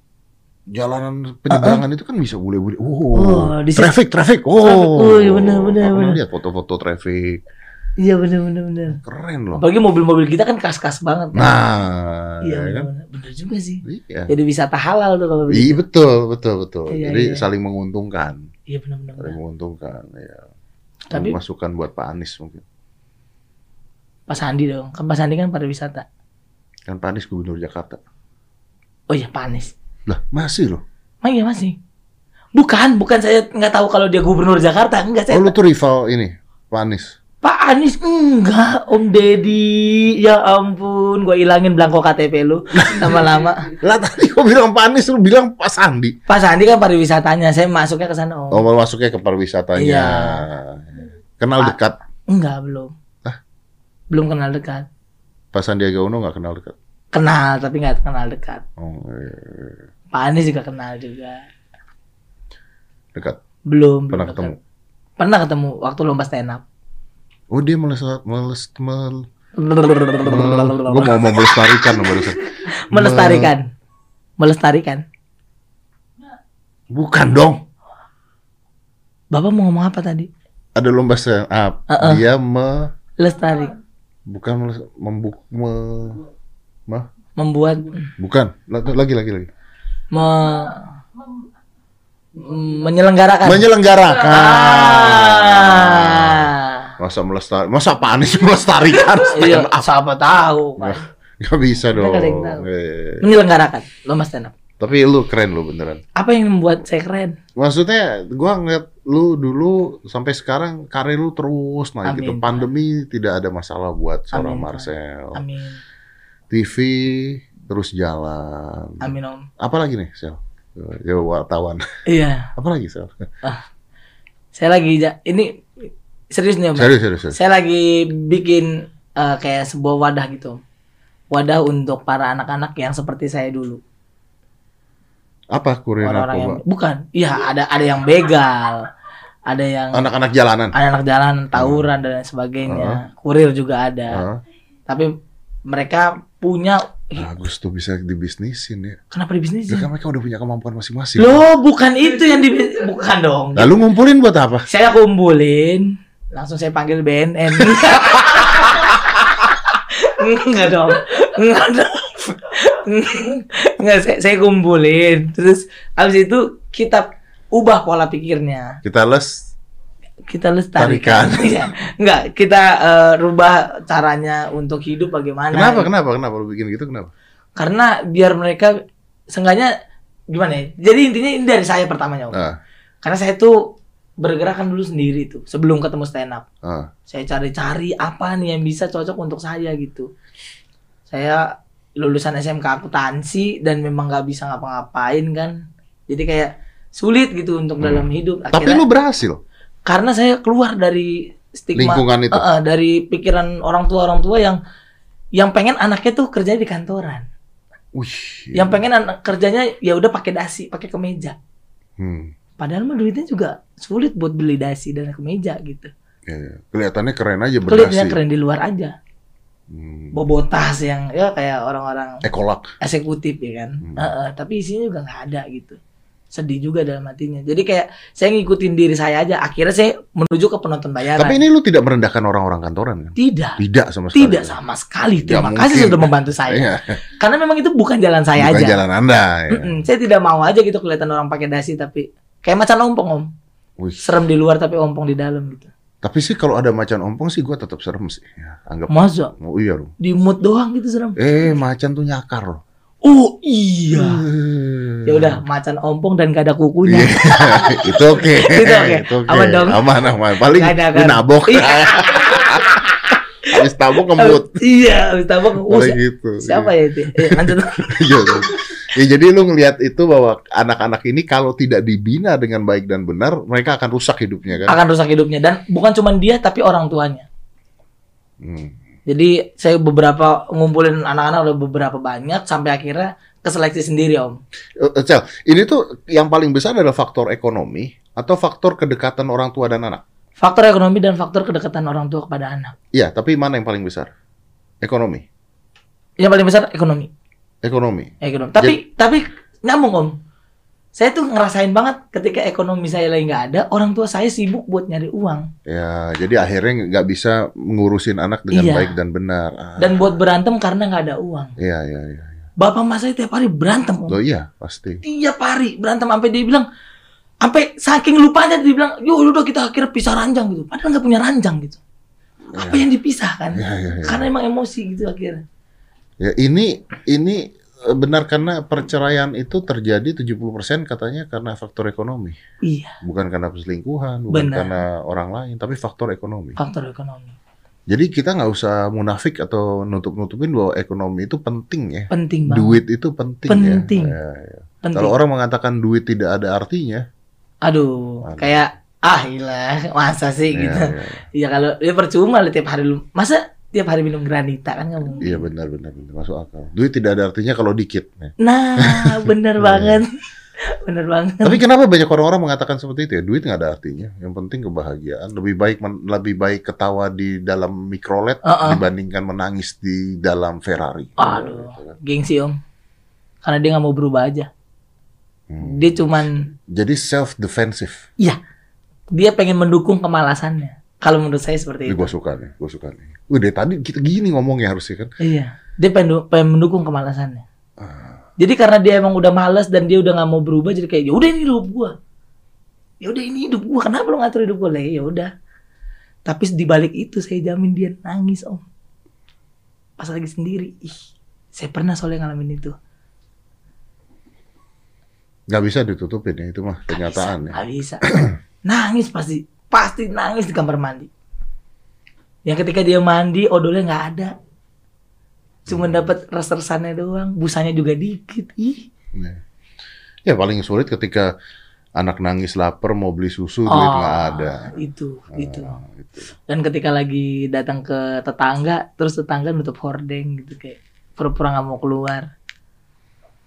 jalanan penyeberangan itu kan bisa bule-bule. Oh, Oh, traffic, traffic. Oh, Traffic. Oh, iya benar, benar, pernah benar. lihat foto-foto traffic. Iya benar benar benar. Keren loh. Apalagi mobil-mobil kita kan kas-kas banget. kan? Nah, iya ya benar kan? benar. Juga sih. Iya. Jadi wisata halal tuh kalau Iya begitu. betul, betul, betul. Iya, Jadi iya. saling menguntungkan, Iya benar benar. saling benar. menguntungkan. Ya. Tapi masukan buat Pak Anies mungkin. Pak Sandi dong. Kan Pak Sandi kan pariwisata. Kan Pak Anies gubernur Jakarta. Oh iya Pak Anies. Lah masih loh. Oh iya masih. Bukan, bukan saya nggak tahu kalau dia gubernur Jakarta. Enggak saya. Oh lu tuh rival ini, Pak Anies. Pak Anies enggak, Om Deddy. Ya ampun, gua ilangin belangko KTP lu lama-lama. [LAUGHS] Lah tadi kau bilang Pak Anies, lu bilang Pak Sandi. Pak Sandi kan pariwisatanya, saya masuknya ke sana Om. Oh masuknya ke pariwisatanya. Iya. Kenal Pak- dekat. Enggak, belum. Hah? Belum kenal dekat. Pak Sandiaga Uno nggak kenal dekat. Kenal tapi nggak kenal dekat. Oh, iya. Pak Anies juga kenal juga. dekat. Belum. Pernah belum ketemu. dekat. Pernah ketemu waktu lomba stand up. Oh dia meles meles mel, Gue mau mau melestarikan barusan. [LAUGHS] Melestarikan. Melestarikan. Bukan dong. Bapak mau ngomong apa tadi? Ada lomba stand up. Uh-uh. Dia me Lestari. bukan meles, membuk me, mah Membuat bukan La- lagi lagi lagi me- menyelenggarakan. menyelenggarakan Ah. Masa melestari masa Pak Anies melestarikan [LAUGHS] Iya, up siapa tahu. kan. nggak bisa dong nggak ada yang tahu. Eh, Menyelenggarakan lomba stand up. tapi lu keren lu beneran Apa yang membuat saya keren? maksudnya gua ngeliat lu dulu sampai sekarang karir lu terus naik Amin. gitu pandemi tidak ada masalah buat seorang Amin. Marcel Amin. TV terus jalan Amin Om. apa lagi nih Sel ya wartawan Iya, [LAUGHS] apa lagi Sel saya lagi ini serius nih Om. serius serius, serius. Saya lagi bikin eh, kayak sebuah wadah gitu. Wadah untuk para anak-anak yang seperti saya dulu. apa kurir Orang-orang yang narkoba bukan. Iya, ada ada yang begal. Ada yang anak-anak jalanan anak-anak jalan tawuran dan lain sebagainya. Kurir juga ada. Hah? Tapi mereka punya bagus tuh bisa dibisnisin ya kenapa di bisnis? Ya kan mereka udah punya kemampuan masing-masing. Loh, bukan itu yang di bukan dong. Lalu ngumpulin buat apa? Saya kumpulin, langsung saya panggil BNN. Enggak dong. Enggak dong. Enggak, saya, saya kumpulin. Terus habis itu kita ubah pola pikirnya. Kita les Kita lestarikan. Tarikan. [LAUGHS] Iya. Enggak, kita eh, rubah caranya untuk hidup bagaimana. Kenapa? Kenapa? Kenapa lu bikin gitu? Kenapa? Karena biar mereka seenggaknya gimana ya? Jadi intinya ini dari saya pertamanya. Om. Ah, Karena saya tuh bergerak kan dulu sendiri tuh sebelum ketemu stand up. ah. Saya cari-cari apa nih yang bisa cocok untuk saya gitu. Saya lulusan SMK akuntansi dan memang nggak bisa ngapa-ngapain kan. Jadi kayak sulit gitu untuk Hmm. dalam hidup. Tapi Akhirnya- lu berhasil. karena saya keluar dari stigma Lingkungan itu. Eh, eh, dari pikiran orang tua orang tua yang yang pengen anaknya tuh kerja di kantoran. Wih. Yang pengen anak kerjanya ya udah pakai dasi, pakai kemeja. Hmm. Padahal mah duitnya juga sulit buat beli dasi dan kemeja gitu. Ya, ya. Kelihatannya keren aja berdasi. keren di luar aja. Hmm. Bobo tas yang ya kayak orang-orang Ekolak. eksekutif ya kan. Hmm. Eh, eh, tapi isinya juga nggak ada gitu. sedih juga dalam hatinya. Jadi kayak saya ngikutin diri saya aja. Akhirnya saya menuju ke penonton bayaran. Tapi ini lu tidak merendahkan orang-orang kantoran kan? tidak, Tidak sama sekali. tidak sama sekali. Terima mungkin. kasih sudah membantu saya. Iya. Karena memang itu bukan jalan saya Bukan aja. jalan Anda. ya. Mm-mm, saya tidak mau aja gitu kelihatan orang pakai dasi tapi kayak macan ompong om. Wih. Serem di luar tapi ompong di dalam gitu. Tapi sih kalau ada macan ompong sih gua tetap serem sih. Ya, anggap. Masa Oh iya loh. di mood doang gitu serem. Eh, macan tuh nyakar loh. Oh iya. Eh. Ya udah macan ompong dan gak ada kukunya. [LAUGHS] [LAUGHS] itu oke. Itu oke. Aman dong. Aman aman. Paling Nggak ada, kan? nabok. [LAUGHS] Iya. Habis nabok kembut. iya, habis tabok. Oh, si- gitu. siapa ya itu? Eh, lanjut. [LAUGHS] Iya. iya. Ya, jadi lu ngelihat itu bahwa anak-anak ini kalau tidak dibina dengan baik dan benar, mereka akan rusak hidupnya kan. Akan rusak hidupnya dan bukan cuma dia tapi orang tuanya. Hmm. Jadi saya beberapa ngumpulin anak-anak udah beberapa banyak sampai akhirnya keseleksi sendiri om. Eh, Cel, ini tuh yang paling besar adalah faktor ekonomi atau faktor kedekatan orang tua dan anak. Faktor ekonomi dan faktor kedekatan orang tua kepada anak. Iya, tapi mana yang paling besar? Ekonomi. Yang paling besar ekonomi. Ekonomi. Ekonomi. Tapi tapi nyambung om. Saya tuh ngerasain banget ketika ekonomi saya lagi nggak ada, orang tua saya sibuk buat nyari uang Ya, jadi akhirnya nggak bisa ngurusin anak dengan Iya. baik dan benar. Ah, dan buat berantem karena nggak ada uang. Iya, iya, iya. Bapak mas saya tiap hari berantem om. Loh iya, pasti. Tiap hari berantem sampai dia bilang sampai saking lupanya dia bilang, "Yo udah kita akhirnya pisah ranjang gitu." Padahal nggak punya ranjang gitu. Apa yang dipisahkan? Iya, iya, iya. Karena emang emosi gitu akhirnya. Ya, ini ini eh, benar karena perceraian itu terjadi 70% katanya karena faktor ekonomi. Iya, Bukan karena perselingkuhan, bukan Benar. karena orang lain, tapi faktor ekonomi. faktor ekonomi. Jadi kita nggak usah munafik atau nutup-nutupin bahwa ekonomi itu penting ya. Penting banget. Duit itu penting, Penting. ya. Ya, ya. Penting. Kalau orang mengatakan duit tidak ada artinya, Aduh, Aduh. kayak ah ilah, [LAUGHS] masa sih ya, gitu. ya. Iya kalau dia percuma lah tiap hari lu. Masa tiap hari minum granita kan mungkin. Iya benar benar benar masuk akal. Duit tidak ada artinya kalau dikit. ya. Nah, [LAUGHS] bener Iya. banget. [LAUGHS] bener banget. Tapi kenapa banyak orang-orang mengatakan seperti itu ya? Duit nggak ada artinya. Yang penting kebahagiaan. Lebih baik men- lebih baik ketawa di dalam mikrolet Uh-uh. dibandingkan menangis di dalam Ferrari. Aduh. Gitu kan. Gengsi om. Karena dia nggak mau berubah aja. Hmm. Dia cuman Jadi self defensive. Iya. Dia pengen mendukung kemalasannya. Kalau menurut saya seperti Ini itu. gue suka nih, gue suka nih. Udah tadi kita gini ngomongnya harusnya kan. Iya. Dia pengen, pengen mendukung kemalasannya. Ah. Jadi karena dia emang udah males dan dia udah nggak mau berubah jadi kayak ya udah ini hidup gua. Ya udah ini hidup gua. Kenapa lo ngatur hidup gua? Lah ya udah. Tapi di balik itu saya jamin dia nangis om. Pas lagi sendiri. Ih, saya pernah soalnya ngalamin itu. Nggak bisa ditutupin ya itu mah kenyataan ya. Nggak bisa. [CLEARS THROAT] nangis pasti. Pasti nangis di kamar mandi. Yang ketika dia mandi odolnya nggak ada. Cuma Hmm. dapat res-resannya doang. Busanya juga dikit. Ih. Ya. Ya paling sulit ketika anak nangis lapar mau beli susu duit Oh, nggak ada. Itu, itu. Ah, itu. Dan ketika lagi datang ke tetangga, terus tetangga nutup hordeng gitu kayak pura-pura nggak mau keluar.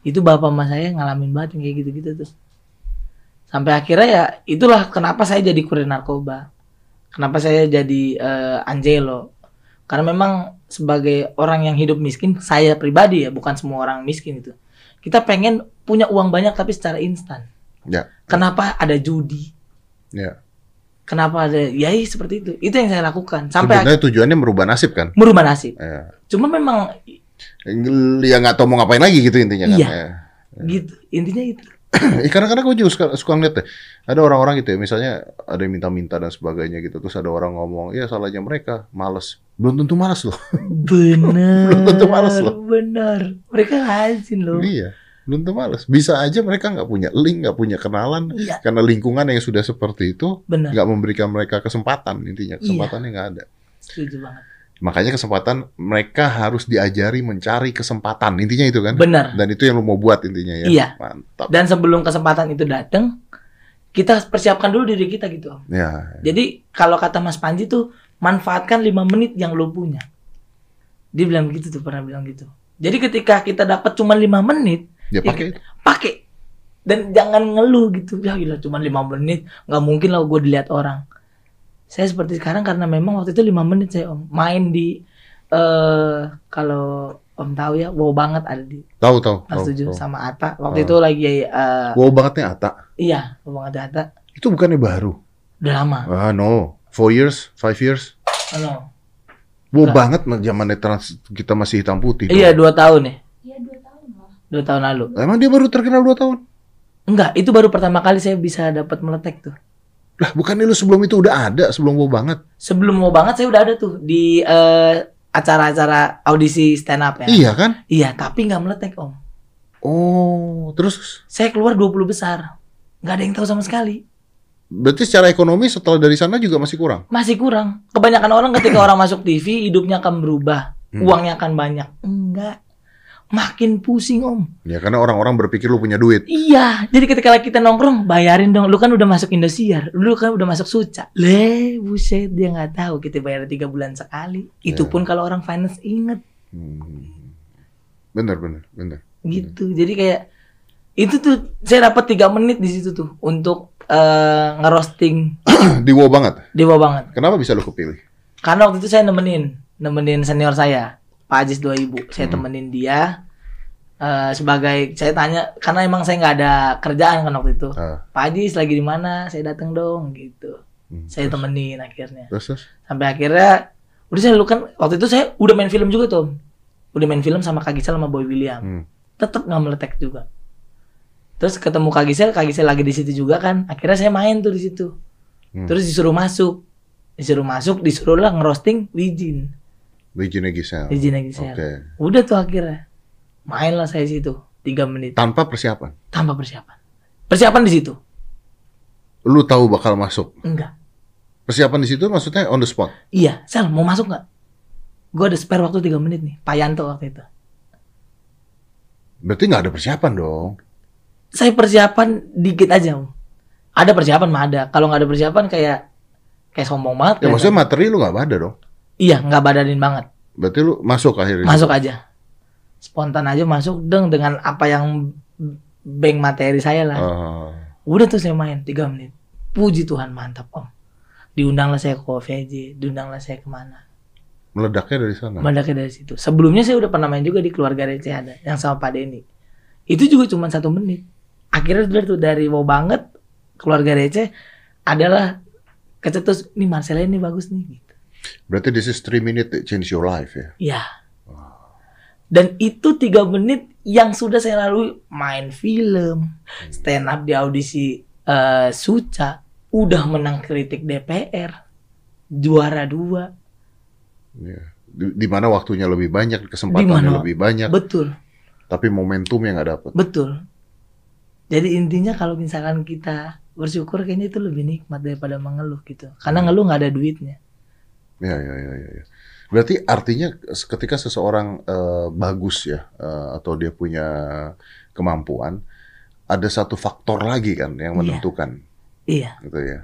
Itu bapak mas saya ngalamin banget yang kayak gitu-gitu tuh. Sampai akhirnya ya itulah kenapa saya jadi kurir narkoba. Kenapa saya jadi eh, Angelo. Karena memang sebagai orang yang hidup miskin, saya pribadi ya, bukan semua orang miskin itu. Kita pengen punya uang banyak tapi secara instan. Ya. Kenapa ada judi? Ya. Kenapa ada ya iya, seperti itu. Itu yang saya lakukan sampai Sebenarnya tujuannya merubah nasib kan. merubah nasib. Ya. Cuma memang Ya nggak tahu mau ngapain lagi gitu intinya kan. Iya. Ya. gitu. Intinya itu. [CLEARS THROAT] Eh, kadang-kadang gue juga suka, suka ngeliat deh. Ada orang-orang gitu ya, misalnya ada yang minta-minta dan sebagainya gitu. Terus ada orang ngomong, ya salahnya mereka, males. Belum tentu males loh. [LAUGHS] Bener. Belum tentu males loh. Bener. Mereka rajin loh. iya, belum tentu males. Bisa aja mereka nggak punya link, nggak punya kenalan. Iya, Karena lingkungan yang sudah seperti itu, nggak memberikan mereka kesempatan intinya. Iya. Kesempatannya nggak ada. Setuju banget. Makanya kesempatan mereka harus diajari mencari kesempatan. Intinya itu kan. Bener. Dan itu yang lu mau buat intinya ya. Iya. Mantap. Dan sebelum kesempatan itu datang, kita persiapkan dulu diri kita gitu. Om. Ya. Jadi kalau kata Mas Panji tuh manfaatkan lima menit yang lo punya. Dia bilang gitu tuh pernah bilang gitu. Jadi ketika kita dapat cuma lima menit, Ya pakai itu. pakai dan jangan ngeluh gitu ya gila cuma lima menit nggak mungkin lah gue dilihat orang saya seperti sekarang karena memang waktu itu lima menit saya om main di eh kalau Om tahu ya, wow banget ada di Tahu tahu. Trans tahu, 7 tahu. sama Ata. Waktu Oh. itu lagi eh, Wow bangetnya Ata. iya, wow banget Ata. Itu bukannya baru? Udah lama. Ah no, four years, five years. Ano? Wow Enggak. banget zamannya trans kita masih hitam putih. Iya, dong. dua tahun nih. Iya dua tahun lah. Dua tahun lalu. Emang dia baru terkenal dua tahun? Enggak, itu baru pertama kali saya bisa dapat meletek tuh. Lah bukannya lu sebelum itu udah ada sebelum wow banget? Sebelum mau banget saya udah ada tuh di eh, acara-acara audisi stand up ya. Iya kan? Iya, tapi nggak meletek om. Oh, terus Saya keluar 20 besar. Nggak ada yang tahu sama sekali. berarti secara ekonomi setelah dari sana juga masih kurang. Masih kurang. Kebanyakan orang ketika [CLEARS THROAT] orang masuk TV, hidupnya akan berubah. Hmm. Uangnya akan banyak. Enggak. Makin pusing om. Ya karena orang-orang berpikir lu punya duit. Iya. Jadi ketika kita nongkrong, bayarin dong. Lu kan udah masuk Indosiar. Lu kan udah masuk Suca. Le, buset. Dia nggak tahu kita bayar tiga bulan sekali. Itu Ya. pun kalau orang finance inget. Hmm. Bener bener bener. gitu jadi kayak itu tuh saya dapat tiga menit di situ tuh untuk eh, ngerosting [CLEARS THROAT] wow banget. dewa banget Kenapa bisa lu kepilih? karena waktu itu saya nemenin nemenin senior saya Pak Ajis 2000 saya Hmm. temenin dia eh, sebagai saya tanya karena emang saya nggak ada kerjaan kan waktu itu Ah, Pak Ajis lagi di mana saya datang dong gitu hmm. saya temenin akhirnya Terus terus. sampai akhirnya udah saya lu kan waktu itu saya udah main film juga tuh udah main film sama Kak Gisel sama Boy William Hmm. tetap nggak meletek juga. Terus ketemu Kak Gisel, Kak Gisel lagi di situ juga kan. Akhirnya saya main tuh di situ. Hmm. Terus disuruh masuk. Disuruh masuk, disuruh lah ngerosting Wijin. Wijinnya Gisel. Wijin Gisel. Oke. Udah tuh akhirnya. Main lah saya situ. Tiga menit. Tanpa persiapan. Tanpa persiapan. Persiapan di situ? Lu tahu bakal masuk. Enggak. Persiapan di situ maksudnya on the spot. Iya. Sel, mau masuk nggak? Gue ada spare waktu tiga menit nih. Pak Yanto waktu itu. Berarti nggak ada persiapan dong. Saya persiapan dikit aja. Ada persiapan mah ada. Kalau nggak ada persiapan kayak kayak sombong banget. Ya maksudnya materi lu nggak ada dong. Iya, nggak badanin banget. Berarti lu masuk akhirnya. masuk aja. Spontan aja masuk deng dengan apa yang bank materi saya lah. Ah. udah tuh saya main tiga menit. Puji Tuhan mantap om. Diundanglah saya ke OVJ diundanglah saya ke mana. Meledaknya dari sana. Meledaknya dari situ. Sebelumnya saya udah pernah main juga di keluarga receh ada yang sama Pak Denny. Itu juga cuma satu menit. Akhirnya udah tuh dari mau banget keluarga receh adalah kecetus nih Marcella ini bagus nih gitu Berarti this is three minutes that change your life ya. Ya. Dan itu tiga menit yang sudah saya lalui main film, stand up di audisi eh, Suca, udah menang kritik DPR, juara dua, Iya. Di, di mana waktunya lebih banyak, kesempatannya mana? lebih banyak, betul, tapi momentumnya nggak dapet. betul. Jadi intinya kalau misalkan kita bersyukur kayaknya itu lebih nikmat daripada mengeluh gitu, karena ngeluh nggak ada duitnya. Ya, ya, ya, ya. ya. Berarti artinya ketika seseorang eh, bagus ya, eh, atau dia punya kemampuan, ada satu faktor lagi kan yang Iya. menentukan, Iya, gitu ya.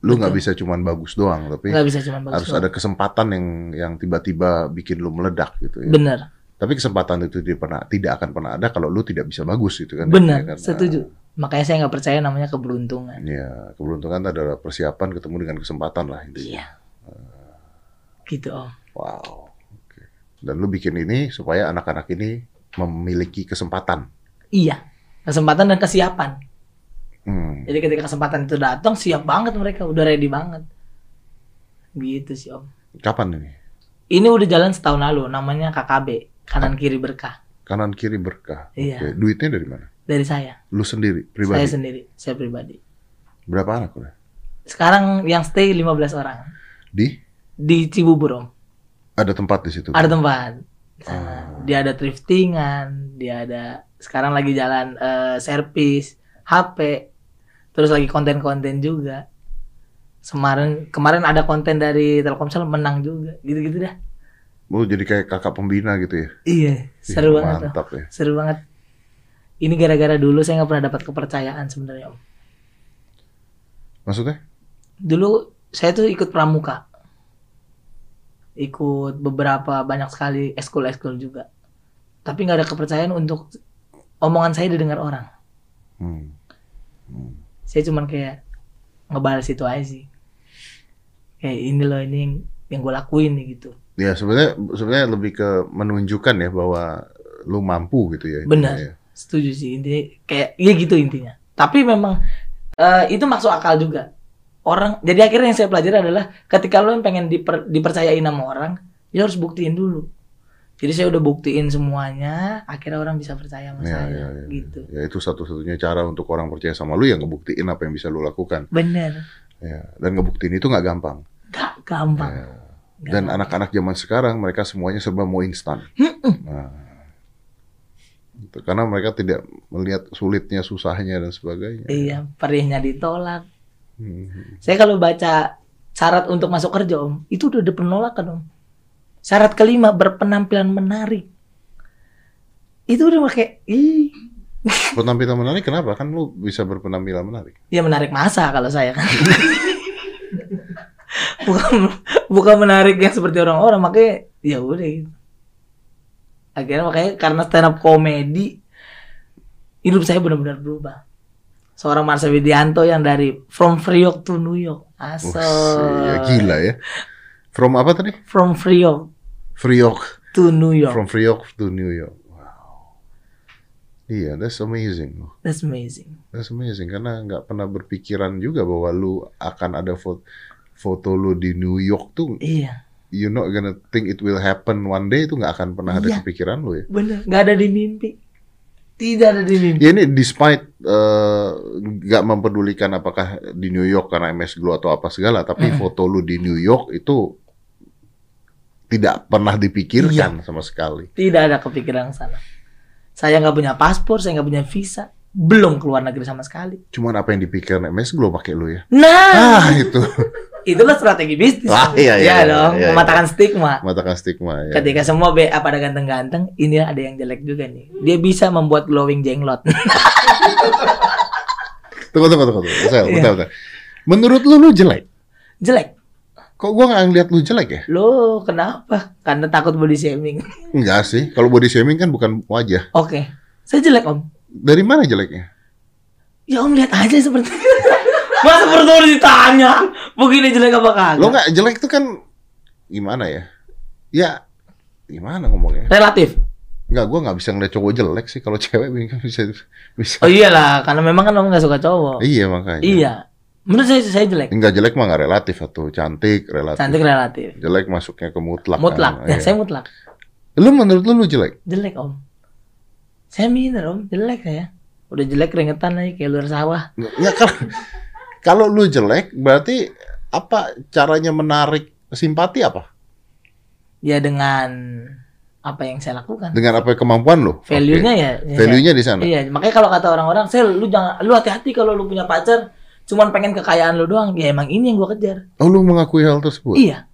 Lu nggak bisa cuman bagus doang, tapi nggak bisa cuma bagus. harus doang. ada kesempatan yang yang tiba-tiba bikin lu meledak gitu ya. Bener, Tapi kesempatan itu tidak pernah tidak akan pernah ada kalau lu tidak bisa bagus gitu kan. bener, Ya kan? setuju. Makanya saya nggak percaya namanya keberuntungan. Ya, keberuntungan adalah persiapan ketemu dengan kesempatan lah intinya. Iya. Gitu om. Wow. Oke. Dan lu bikin ini supaya anak-anak ini memiliki kesempatan. Iya, kesempatan dan kesiapan. Hmm. Jadi ketika kesempatan itu datang, siap banget mereka, udah ready banget. Gitu sih om. Kapan ini? Ini udah jalan setahun lalu, namanya KKB, kanan kiri berkah Kanan kiri berkah. Iya. Oke. Duitnya dari mana? dari saya, Lu sendiri, saya pribadi. sendiri, saya pribadi. Berapa anak udah? Sekarang yang stay 15 orang Di di Cibubur om. ada tempat di situ. Ada tempat. Ah. Dia ada thriftingan, dia ada sekarang lagi jalan eh, servis, HP, terus lagi konten-konten juga. Kemarin kemarin ada konten dari Telkomsel menang juga, gitu-gitu dah. Lu jadi kayak kakak pembina gitu ya. Iya, Ih, seru banget tuh. Mantap ya. Seru banget. Ini gara-gara dulu saya nggak pernah dapat kepercayaan sebenarnya om. Maksudnya? Dulu saya tuh ikut pramuka, ikut beberapa banyak sekali eskul-eskul juga. Tapi nggak ada kepercayaan untuk omongan saya didengar orang. Hmm. Saya cuman kayak ngebalas itu aja sih. Kayak ini loh ini yang, yang gue lakuin nih gitu. Ya sebenarnya sebenarnya lebih ke menunjukkan ya bahwa lu mampu gitu ya. Benar. Ya. Setuju sih intinya kayak ya gitu intinya. Tapi memang eh, itu masuk akal juga. Orang jadi akhirnya yang saya pelajari adalah ketika lo yang pengen diper- dipercayain sama orang, ya harus buktiin dulu. Jadi saya udah buktiin semuanya, akhirnya orang bisa percaya sama Ya, saya ya, ya. gitu. Ya itu satu-satunya cara untuk orang percaya sama lu yang ngebuktiin apa yang bisa lu lakukan. Bener, Ya. Dan ngebuktiin itu nggak gampang. gak gampang. Ya. Dan anak-anak zaman sekarang mereka semuanya serba mau instan. Nah, karena mereka tidak melihat sulitnya, susahnya dan sebagainya. Iya, perihnya ditolak. Hmm. Saya kalau baca syarat untuk masuk kerja om, itu udah ada penolakan om. Syarat kelima berpenampilan menarik. Itu udah pakai, ih, [LAUGHS] Penampilan menarik kenapa? Kan lu bisa berpenampilan menarik. ya menarik masa kalau saya kan. [LAUGHS] bukan bukan menarik yang seperti orang-orang, makanya ya udah gitu. Akhirnya makanya karena stand up komedi hidup saya benar-benar berubah. Seorang Marsha Widianto yang dari from Priok to New York. Asal. Ya gila ya. From apa tadi? From Priok Priok. to New York. From Priok to New York. Wow. Iya, that's amazing. That's amazing. That's amazing karena nggak pernah berpikiran juga bahwa lu akan ada foto foto lu di New York tuh Iya, you not gonna think it will happen one day itu nggak akan pernah ada Iya. kepikiran lu ya. bener. Nggak ada di mimpi. Tidak ada di mimpi. Ya ini despite eh, nggak mempedulikan apakah di New York karena MS Glow atau apa segala, tapi Mm. foto lu di New York itu tidak pernah dipikirkan sama sekali. Tidak ada kepikiran ke sana. Saya nggak punya paspor, saya nggak punya visa, belum keluar negeri sama sekali. Cuman apa yang dipikirkan MS Glow pakai lu ya? Nah, Ah itu [LAUGHS] itulah strategi bisnis. Ah, iya, iya, Ya iya, dong, iya, mematahkan stigma. matakan stigma ya. Ketika semua BA pada ganteng-ganteng, ini ada yang jelek juga nih. Dia bisa membuat glowing jenglot. [LAUGHS] Tunggu tunggu tunggu tunggu. Bentar, Iya. bentar, bentar. Menurut lu lu jelek? jelek. Kok gua nggak ngeliat lu jelek ya? Lo kenapa? Karena takut body shaming. [LAUGHS] Enggak sih. Kalau body shaming kan bukan wajah. Oke, saya jelek om. Dari mana jeleknya? Ya om lihat aja seperti [LAUGHS] Masa perlu ditanya Begini jelek apa kagak Lo nggak jelek itu kan gimana ya? Ya gimana ngomongnya? Relatif Enggak, gua nggak bisa ngeliat cowok jelek sih. Kalau cewek [LAUGHS] bisa bisa. Oh iyalah Karena memang kan om gak suka cowok Iya makanya. Iya Menurut saya saya jelek Enggak jelek mah nggak relatif atau cantik relatif. Cantik relatif Jelek masuknya ke mutlak. Mutlak kan. Ya Iya. saya mutlak Lu menurut lu lu jelek? Jelek om Saya minor om Jelek saya Udah jelek keringetan lagi Kayak luar sawah Ya kalau kalau lu jelek berarti apa caranya menarik simpati apa? Ya dengan Apa yang saya lakukan Dengan apa kemampuan lu? Value-nya Oke. ya, ya Value-nya di sana. Iya, makanya kalau kata orang-orang, "Sel, lu jangan lu hati-hati kalau lu punya pacar cuman pengen kekayaan lu doang." Ya emang ini yang gua kejar. Oh, lu mengakui hal tersebut? Iya.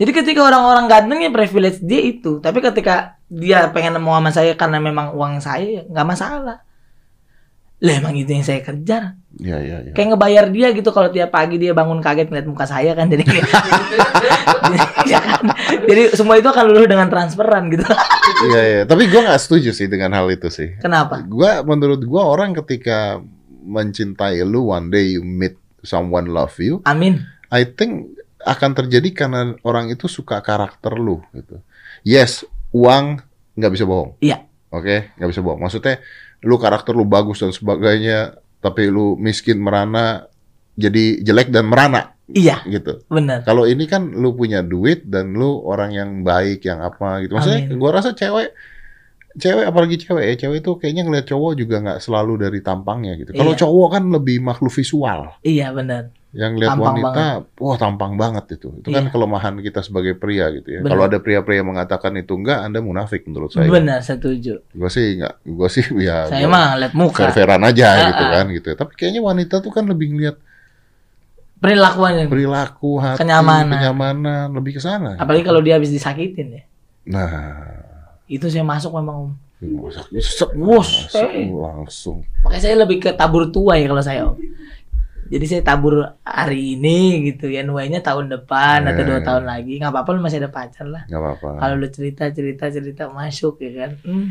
Jadi ketika orang-orang ganteng ya privilege dia itu, tapi ketika dia pengen mau sama saya karena memang uang saya ya nggak masalah. Lah emang itu yang saya kejar. Iya, iya, iya. Kayak ngebayar dia gitu kalau tiap pagi dia bangun kaget ngeliat muka saya kan jadi [LAUGHS] ya kan? Jadi semua itu akan luluh dengan transferan gitu. [LAUGHS] Iya, iya. Tapi gua nggak setuju sih dengan hal itu sih. Kenapa? Gua menurut gua orang ketika mencintai lu one day you meet someone love you, Amin. I think akan terjadi karena orang itu suka karakter lu gitu. Yes, uang nggak bisa bohong. Iya. Oke, nggak bisa bohong. Maksudnya lu karakter lu bagus dan sebagainya, tapi lu miskin merana jadi jelek dan merana Iya, gitu. benar. Kalau ini kan lu punya duit dan lu orang yang baik yang apa gitu. Maksudnya Amin. gua rasa cewek cewek apalagi cewek ya, cewek itu kayaknya ngeliat cowok juga nggak selalu dari tampangnya gitu. Kalau Iya. cowok kan lebih makhluk visual. Iya, benar. Yang lihat Tampang wanita, wah tampang banget itu. Itu kan Iya. kelemahan kita sebagai pria gitu ya. Benar. Kalau ada pria-pria yang mengatakan itu enggak, Anda munafik menurut saya. Benar, setuju. Gua sih enggak, gua sih [LAUGHS] ya Saya mah lihat muka, fair-fairan aja Ah, gitu ah. kan gitu. Tapi kayaknya wanita tuh kan lebih ngeliat perilakuannya. perilaku, hati, Kenyamanan. kenyamanan, lebih ke sana. Apalagi kalau dia habis disakitin ya. Nah, Itu saya masuk memang Om. Wus, masuk eh. langsung. Makanya saya lebih ke tabur tua ya kalau saya Om. Jadi saya tabur hari ini gitu ya, nuainya tahun depan atau dua Eh. tahun lagi. nggak apa-apa lu masih ada pacar lah. Nggak apa-apa. Kalau lu cerita cerita cerita masuk ya kan, Hmm,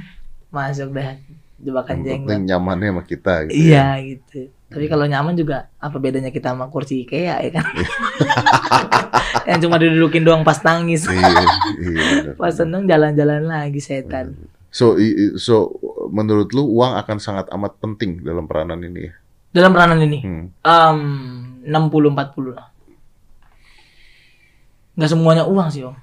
masuk dah jebakan jenggot. nyamannya sama kita gitu. Iya gitu. Tapi kalau nyaman juga apa bedanya kita sama kursi IKEA ya kan? [LAUGHS] yang cuma didudukin doang pas nangis. Iya, iya. [LAUGHS] Pas seneng jalan-jalan lagi setan. So, so menurut lu uang akan sangat amat penting dalam peranan ini ya? Dalam peranan ini, Hmm. um, 60-40 lah. Nggak semuanya uang sih om.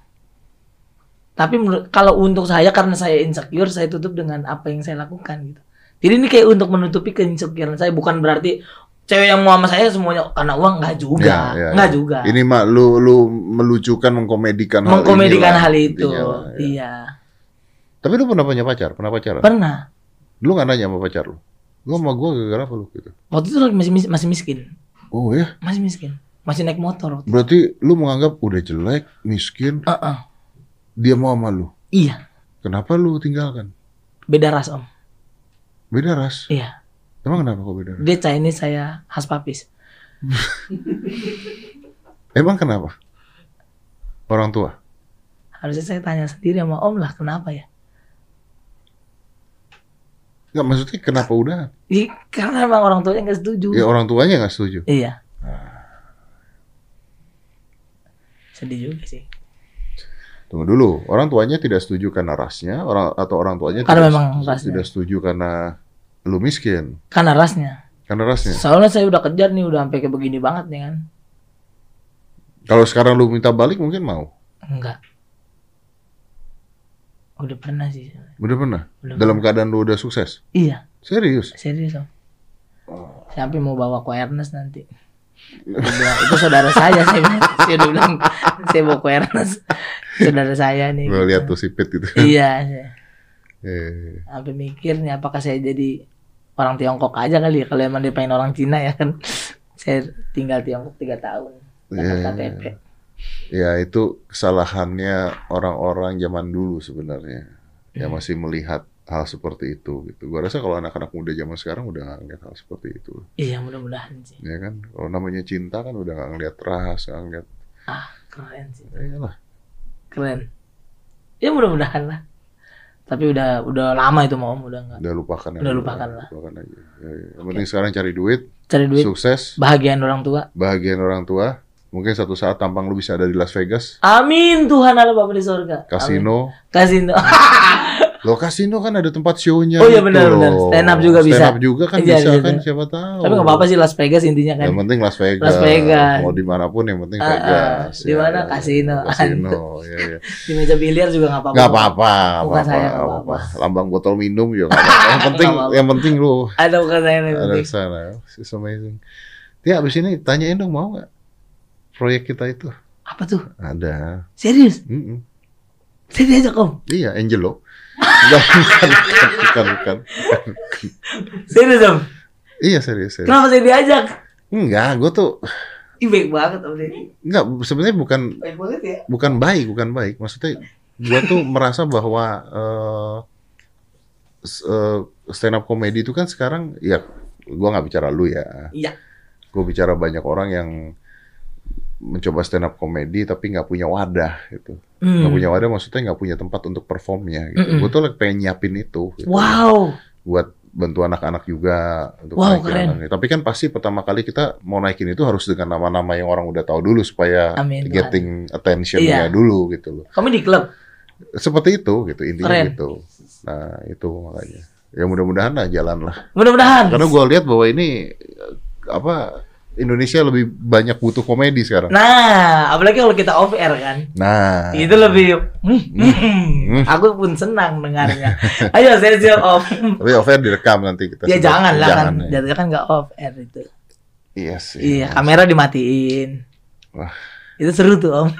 Tapi menurut, kalau untuk saya karena saya insecure, saya tutup dengan apa yang saya lakukan gitu. Jadi ini kayak untuk menutupi keinsecurean saya, bukan berarti cewek yang mau sama saya semuanya karena uang nggak juga, Ya, ya, nggak ya. juga. Ini mah lu lu melucukan, mengkomedikan hal Mengkomedikan inilah, hal itu, intinya ya. iya. Tapi lu pernah punya pacar? Pernah pacaran? Pernah. Lu nggak nanya sama pacar lu? Lu sama gua gara-gara apa lu gitu? Waktu itu masih mis- masih miskin, Oh ya? masih miskin, masih naik motor. waktu itu. Berarti lu menganggap udah jelek, miskin, Uh-uh. dia mau sama lu. Iya, Kenapa lu tinggalkan? beda ras om. Beda ras. Iya, Emang kenapa kok beda ras? dia Chinese saya khas papis. [LAUGHS] Emang kenapa? Orang tua. Harusnya saya tanya sendiri sama om lah kenapa ya? Enggak maksudnya kenapa udah? Ih, karena emang orang tuanya nggak setuju. Ya orang tuanya nggak setuju. Iya. Sedih juga sih. Tunggu dulu, orang tuanya tidak setuju karena rasnya, orang atau orang tuanya Karena tidak, memang rasnya. tidak setuju karena lu miskin, Karena rasnya. karena rasnya. Soalnya saya udah kejar nih udah sampai kayak begini banget nih kan. Kalau sekarang lu minta balik mungkin mau. Enggak. Udah pernah sih. Udah pernah. Udah Dalam keadaan lu udah sukses. Iya, Serius. serius om. Sampai mau bawa ke Ernest nanti. Bilang, itu saudara saya, saya saya udah bilang, saya bawa ke Ernest. Saudara saya nih. Gua gitu. lihat tuh sipit gitu. Iya, saya. Eh, sampai mikir nih apakah saya jadi orang Tiongkok aja kali ya kalau emang dia pengen orang Cina ya kan [LAUGHS] saya tinggal Tiongkok tiga tahun dapat Ya. KTP ya itu kesalahannya orang-orang zaman dulu sebenarnya. Ya Hmm. masih melihat hal seperti itu gitu. Gua rasa kalau anak-anak muda zaman sekarang udah nggak ngeliat hal seperti itu. iya mudah-mudahan sih Ya kan? Kalau namanya cinta kan udah nggak ngeliat ras, nggak ngeliat ah keren sih ya iyalah. keren ya mudah-mudahan lah tapi udah udah lama itu mau udah nggak Udah lupakan Udah lupakan lah. Lupakan aja. Ya, ya. Yang penting sekarang cari duit, cari duit sukses, bahagian orang tua bahagian orang tua. Mungkin satu saat tampang lu bisa ada di Las Vegas, amin Tuhan Allah Bapa di surga Amin. kasino. [LAUGHS] kasino Lo kasino kan ada tempat show-nya. Oh iya, gitu benar, benar. Stand up juga bisa. Stand up juga kan Iya, bisa iya, kan iya. siapa tahu. tapi nggak apa-apa sih Las Vegas intinya kan Yang penting Las Vegas. Las Vegas. Mau di mana pun yang penting Ah, ah. Vegas. Di mana? Kasino. Kasino. [LAUGHS] ya, ya. di meja biliar juga nggak apa-apa Gak apa-apa. nggak Bukan saya, apa-apa, nggak nggak apa-apa. Lambang botol minum juga nggak. [LAUGHS] Yang penting, Nggak apa-apa. yang penting lu ada bukan saya yang ada penting. di sana. It's amazing. Dia abis ini tanyain dong mau nggak proyek kita itu? apa tuh Ada. serius Mm-mm. saya diajak om Iya, Angelo. Enggak, bukan, bukan, bukan, bukan. serius om Iya serius, serius. kenapa saya diajak Enggak, gue tuh Ih baik banget om Deddy enggak sebenarnya bukan baik banget ya bukan baik, bukan baik. Maksudnya gue tuh merasa bahwa eh s- eh, stand up comedy itu kan sekarang ya gue nggak bicara lu ya. iya Gue bicara banyak orang yang mencoba stand up comedy tapi nggak punya wadah gitu. Hmm. Nggak punya wadah maksudnya nggak punya tempat untuk performnya gitu. Mm-mm. Gue tuh lagi pengen nyiapin itu. Gitu. wow Buat bantu anak-anak juga untuk Wow, naikin keren. anak-anak. Tapi kan pasti pertama kali kita mau naikin itu harus dengan nama-nama yang orang udah tahu dulu supaya Amin, getting attention-nya Iya. dulu gitu loh. kamu di klub Seperti itu gitu intinya Keren. gitu. Nah, itu makanya. Ya mudah-mudahan lah jalan lah. mudah-mudahan Karena gua lihat bahwa ini apa Indonesia lebih banyak butuh komedi sekarang. nah apalagi kalau kita off air kan Nah, itu lebih hmm, hmm, aku pun senang dengarnya [LAUGHS] ayo saya siap om tapi off-air direkam nanti kita. ya sebut. jangan lah kan ya. jadinya kan nggak off air itu Iya sih. iya kamera dimatiin Wah. itu seru tuh om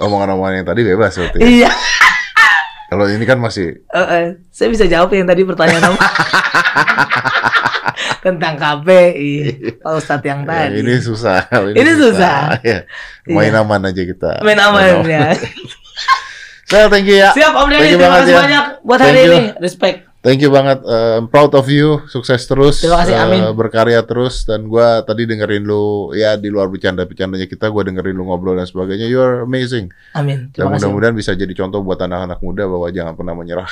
Omongan-omongan yang tadi bebas berarti. ya. iya Kalau ini kan masih Eh, eh, saya bisa jawab yang tadi pertanyaan om [LAUGHS] tentang KPI Pak Ustadz yang ya, tadi ini susah. [LAUGHS] Ini susah. Ya. Main Iya. aman aja kita. main aman ya Sel, [LAUGHS] thank you ya. siap om Denny terima kasih ya. banyak buat Thank hari you. ini respect Thank you banget. Uh, I'm proud of you. Sukses terus. Terima kasih, Uh, amin. berkarya terus. Dan gua tadi dengerin lu ya di luar bercanda-bercandanya kita, gua dengerin lu ngobrol dan sebagainya. You are amazing. amin Dan terima om. mudah-mudahan bisa jadi contoh buat anak-anak muda bahwa jangan pernah menyerah,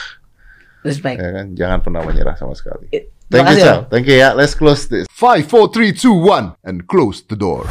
respect ya kan? Jangan pernah menyerah sama sekali. Thank you, kasih, Sal. Thank you ya. Let's close this. Five, four, three, two, one, and close the door.